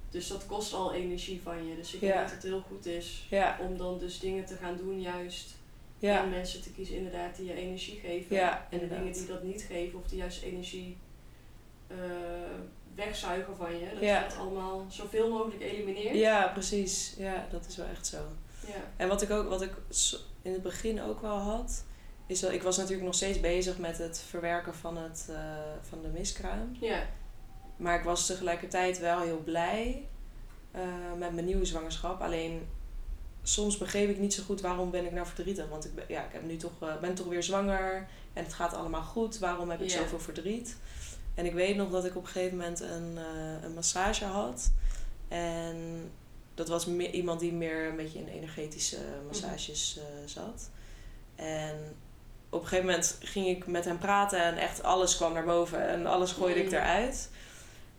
Dus dat kost al energie van je. Dus ik denk dat het heel goed is om dan dus dingen te gaan doen juist. Ja. En mensen te kiezen inderdaad die je energie geven. Ja, en de dingen die dat niet geven of die juist energie eh, wegzuigen van je. Dat je dat allemaal zoveel mogelijk elimineert. Ja, precies. Ja, dat is wel echt zo. Ja. En wat ik ook, wat ik in het begin ook wel had, is dat ik was natuurlijk nog steeds bezig met het verwerken van, het, eh, van de miskraam. Ja. Maar ik was tegelijkertijd wel heel blij eh, met mijn nieuwe zwangerschap. Alleen soms begreep ik niet zo goed waarom ben ik nou verdrietig. Want ik ben, ja, ik heb nu toch, eh, ben toch weer zwanger en het gaat allemaal goed. Waarom heb ik zoveel verdriet? En ik weet nog dat ik op een gegeven moment een, eh, een massage had. En dat was meer, iemand die meer een beetje in energetische massages eh, zat. En op een gegeven moment ging ik met hem praten en echt alles kwam naar boven en alles gooide ik eruit.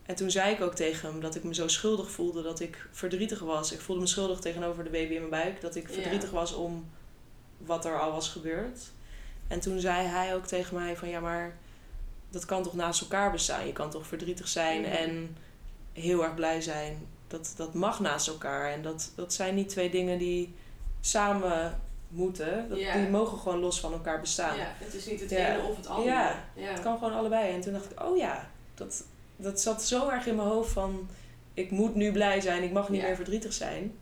En toen zei ik ook tegen hem dat ik me zo schuldig voelde dat ik verdrietig was. Ik voelde me schuldig tegenover de baby in mijn buik. Dat ik Ja. verdrietig was om wat er al was gebeurd. En toen zei hij ook tegen mij van ja, maar dat kan toch naast elkaar bestaan. Je kan toch verdrietig zijn en heel erg blij zijn. Dat, dat mag naast elkaar. En dat, dat zijn niet twee dingen die samen moeten. Dat. Die mogen gewoon los van elkaar bestaan. ja, het is niet het Ja. ene of het andere. Ja. ja. Het kan gewoon allebei. En toen dacht ik, oh ja, dat, dat zat zo erg in mijn hoofd van... Ik moet nu blij zijn, ik mag niet Ja. meer verdrietig zijn.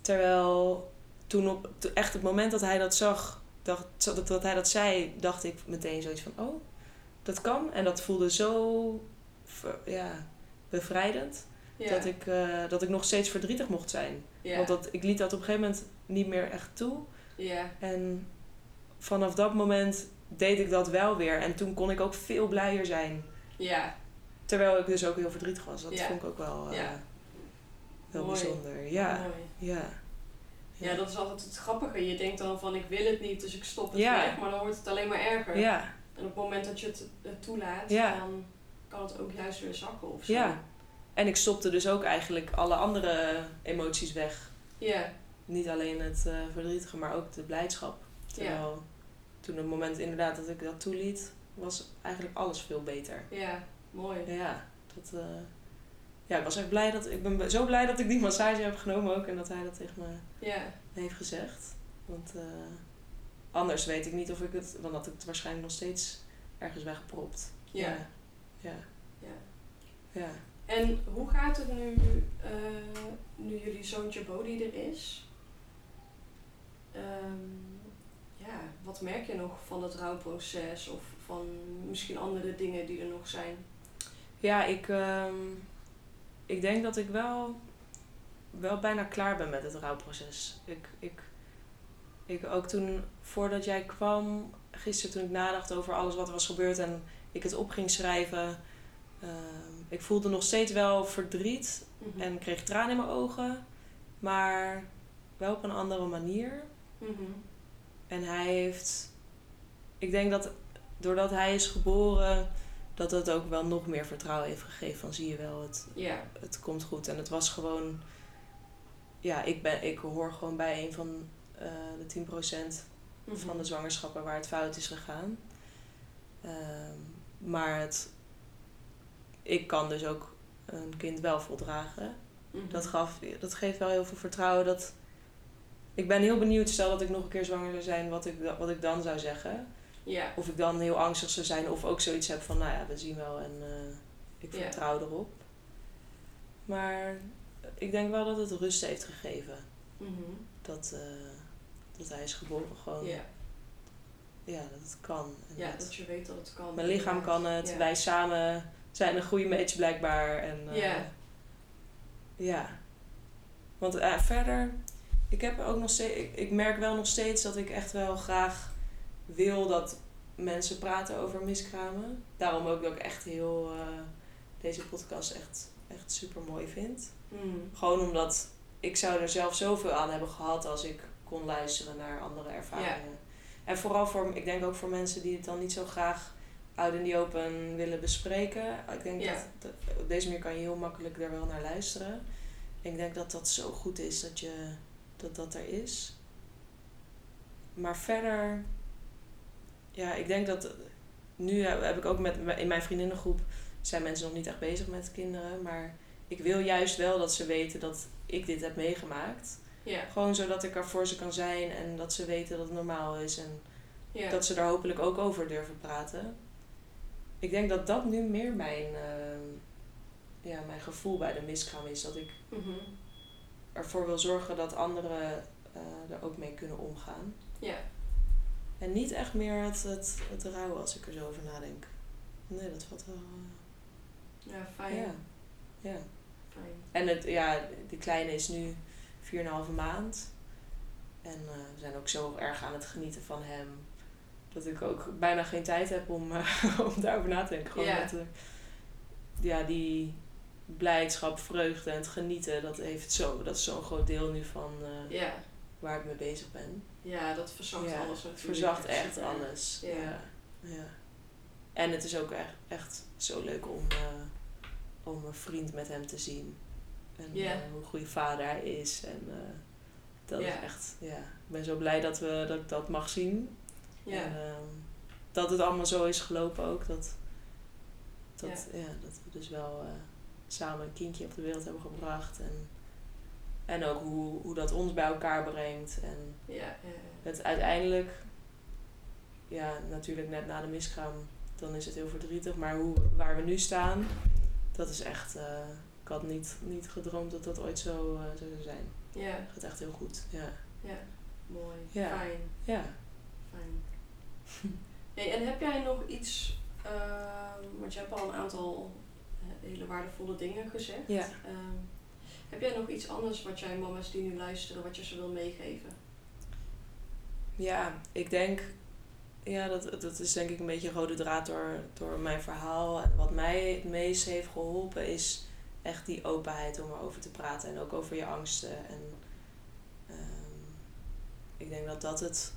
Terwijl toen op echt het moment dat hij dat zag, dacht, dat, dat hij dat zei, dacht ik meteen zoiets van, oh, dat kan. En dat voelde zo ja, bevrijdend. Ja. Dat, ik, eh, dat ik nog steeds verdrietig mocht zijn. ja. Want dat, ik liet dat op een gegeven moment niet meer echt toe. ja. En vanaf dat moment deed ik dat wel weer. En toen kon ik ook veel blijer zijn. ja. Terwijl ik dus ook heel verdrietig was. Dat Ja. vond ik ook wel, Ja. wel Mooi. bijzonder. Ja, Mooi. ja. Ja, dat is altijd het grappige. Je denkt dan van ik wil het niet, dus ik stop het Ja. weg. Maar dan wordt het alleen maar erger. Ja, En op het moment dat je het toelaat, Ja. dan kan het ook juist weer zakken of zo. ja. En ik stopte dus ook eigenlijk alle andere emoties weg. Ja, Niet alleen het eh, verdrietige, maar ook de blijdschap. Terwijl toen het moment inderdaad dat ik dat toeliet, was eigenlijk alles veel beter. ja, mooi. Ja, dat, eh, ja ik was echt blij dat ik ben zo blij dat ik die massage heb genomen ook en dat hij dat tegen me Ja, heeft gezegd. Want eh, anders weet ik niet of ik het, dan had ik het waarschijnlijk nog steeds ergens weggepropt. ja. Ja. Ja. Ja. ja. En hoe gaat het nu, eh, nu jullie zoontje Bodhi er is? Ehm, ja, wat merk je nog van het rouwproces of van misschien andere dingen die er nog zijn? Ja, ik, ehm, ik denk dat ik wel, wel bijna klaar ben met het rouwproces. Ik, ik, ik ook toen, voordat jij kwam, gisteren toen ik nadacht over alles wat er was gebeurd en ik het op ging schrijven, ehm, ik voelde nog steeds wel verdriet Mhm. en kreeg tranen in mijn ogen, maar wel op een andere manier. Mhm. En hij heeft, ik denk dat doordat hij is geboren, dat het ook wel nog meer vertrouwen heeft gegeven. Van zie je wel, het, Ja, het komt goed. En het was gewoon, ja, ik, ben, ik hoor gewoon bij een van eh, de 10% Mhm. van de zwangerschappen waar het fout is gegaan. Ehm, maar het, ik kan dus ook een kind wel voldragen. Mhm. Dat, gaf, dat geeft wel heel veel vertrouwen. Dat, ik ben heel benieuwd, stel dat ik nog een keer zwanger zou zijn, wat ik, wat ik dan zou zeggen. Ja, Of ik dan heel angstig zou zijn, of ook zoiets heb van, nou ja, we zien wel en eh, ik Ja. vertrouw erop. Maar ik denk wel dat het rust heeft gegeven. Mhm. Dat, eh, dat hij is geboren gewoon. ja. Ja, dat het kan. En ja, dat- dat je weet dat het kan. mijn lichaam kan het, wij samen zijn een goede match blijkbaar. En, eh, Ja. Ja. Want verder, ik heb ook nog steeds, ik, ik merk wel nog steeds dat ik echt wel graag wil dat mensen praten over miskramen. Daarom ook dat ik echt heel eh, deze podcast echt, echt super mooi vind. Mm. Gewoon omdat ik zou er zelf zoveel aan hebben gehad als ik kon luisteren naar andere ervaringen. En vooral voor, ik denk ook voor mensen die het dan niet zo graag out in the open willen bespreken. Ik denk Ja. dat, dat op deze manier kan je heel makkelijk er wel naar luisteren. Ik denk dat dat zo goed is dat je, dat, dat er is. Maar verder, ja, ik denk dat nu heb ik ook met in mijn vriendinnengroep zijn mensen nog niet echt bezig met kinderen, maar ik wil juist wel dat ze weten dat ik dit heb meegemaakt. Ja. Gewoon zodat ik er voor ze kan zijn en dat ze weten dat het normaal is en Ja. dat ze daar hopelijk ook over durven praten. Ik denk dat dat nu meer mijn, eh, ja, mijn gevoel bij de miskraam is. Dat ik Mhm. ervoor wil zorgen dat anderen eh, er ook mee kunnen omgaan. Ja. En niet echt meer het, het, het rouwen als ik er zo over nadenk. Nee, dat valt wel. eh, Ja, fijn. ja. ja. Fijn. En het, ja, die kleine is nu 4,5 maand. En eh, we zijn ook zo erg aan het genieten van hem. Dat ik ook bijna geen tijd heb om, eh, om daarover na te denken. Gewoon Ja. er- ja, die blijdschap, vreugde en het genieten, dat, heeft zo, dat is zo'n groot deel nu van Ja. Waar ik mee bezig ben. Ja, dat verzacht Ja, alles natuurlijk. verzacht echt er- alles. Ja. Ja. En het is ook echt, echt zo leuk om, eh, om een vriend met hem te zien. En eh, hoe goede vader hij is. En eh, dat is echt, ja. Ik ben zo blij dat, we, dat ik dat mag zien. Ja. En ehm, dat het allemaal zo is gelopen ook. Dat, dat, ja. dat we dus wel eh, samen een kindje op de wereld hebben gebracht. En, en ook hoe, hoe dat ons bij elkaar brengt. En Ja. ja, ja. het uiteindelijk, ja, natuurlijk net na de miskraam, dan is het heel verdrietig. Maar hoe, waar we nu staan, dat is echt. eh, ik had niet, niet gedroomd dat dat ooit zo eh, zou zijn. Ja. Het gaat echt heel goed. Ja. Ja. Mooi. Fijn. Ja. Fijn. Hey, en heb jij nog iets, ehm, want je hebt al een aantal eh, hele waardevolle dingen gezegd. Ja. Ehm, heb jij nog iets anders wat jij mama's die nu luisteren, wat je ze wil meegeven? Ja, ik denk. Ja, dat, dat is denk ik een beetje rode draad door, door mijn verhaal. En wat mij het meest heeft geholpen is echt die openheid om erover te praten. En ook over je angsten. En ehm, ik denk dat dat het,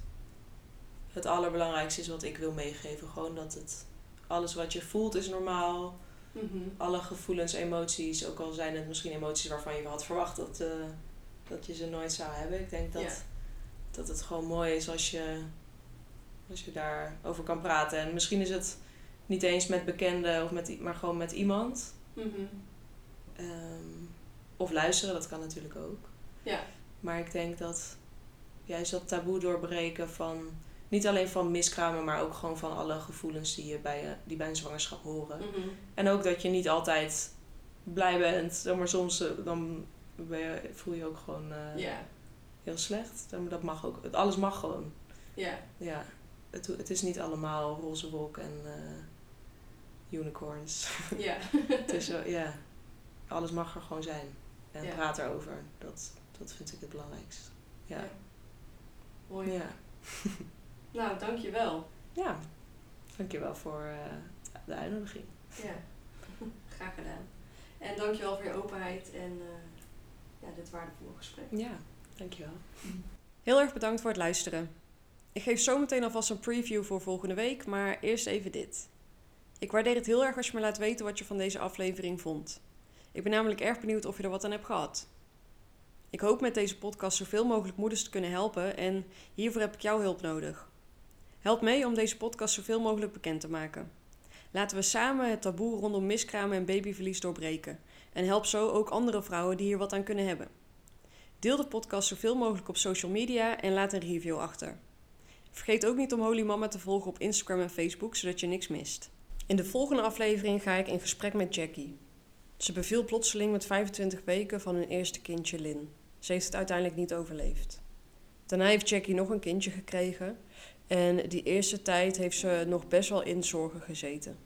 het allerbelangrijkste is wat ik wil meegeven. Gewoon dat het alles wat je voelt is normaal. Alle gevoelens, emoties, ook al zijn het misschien emoties waarvan je had verwacht dat, eh, dat je ze nooit zou hebben. Ik denk dat, Ja. dat het gewoon mooi is als je, als je daarover kan praten. En misschien is het niet eens met bekenden, of met, maar gewoon met iemand. Mhm. Ehm, of luisteren, dat kan natuurlijk ook. Ja. Maar ik denk dat juist dat taboe doorbreken van niet alleen van miskramen, maar ook gewoon van alle gevoelens die, je bij, je, die bij een zwangerschap horen. Mhm. En ook dat je niet altijd blij bent. Maar soms eh, dan ben je, voel je ook gewoon eh, heel slecht. Dat mag ook. Alles mag gewoon. Ja. Ja. Het, het is niet allemaal roze wolk en eh, unicorns. Ja. het is zo, ja. Alles mag er gewoon zijn. En praat erover. Dat, dat vind ik het belangrijkst. Ja. Ja. Mooi. Ja. Nou, dankjewel. ja. Dankjewel voor eh, de uitnodiging. Ja. Graag gedaan. En dankjewel voor je openheid en eh, ja, dit waardevolle gesprek. Ja, dankjewel. Heel erg bedankt voor het luisteren. Ik geef zo meteen alvast een preview voor volgende week, maar eerst even dit. Ik waardeer het heel erg als je me laat weten wat je van deze aflevering vond. Ik ben namelijk erg benieuwd of je er wat aan hebt gehad. Ik hoop met deze podcast zoveel mogelijk moeders te kunnen helpen en hiervoor heb ik jouw hulp nodig. Help mee om deze podcast zoveel mogelijk bekend te maken. Laten we samen het taboe rondom miskramen en babyverlies doorbreken en help zo ook andere vrouwen die hier wat aan kunnen hebben. Deel de podcast zoveel mogelijk op social media en laat een review achter. Vergeet ook niet om Holy Mama te volgen op Instagram en Facebook, zodat je niks mist. In de volgende aflevering ga ik in gesprek met Jackie. Ze beviel plotseling met 25 weken van hun eerste kindje Lin. Ze heeft het uiteindelijk niet overleefd. Daarna heeft Jackie nog een kindje gekregen en die eerste tijd heeft ze nog best wel in zorgen gezeten.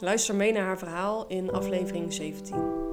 Luister mee naar haar verhaal in aflevering 17.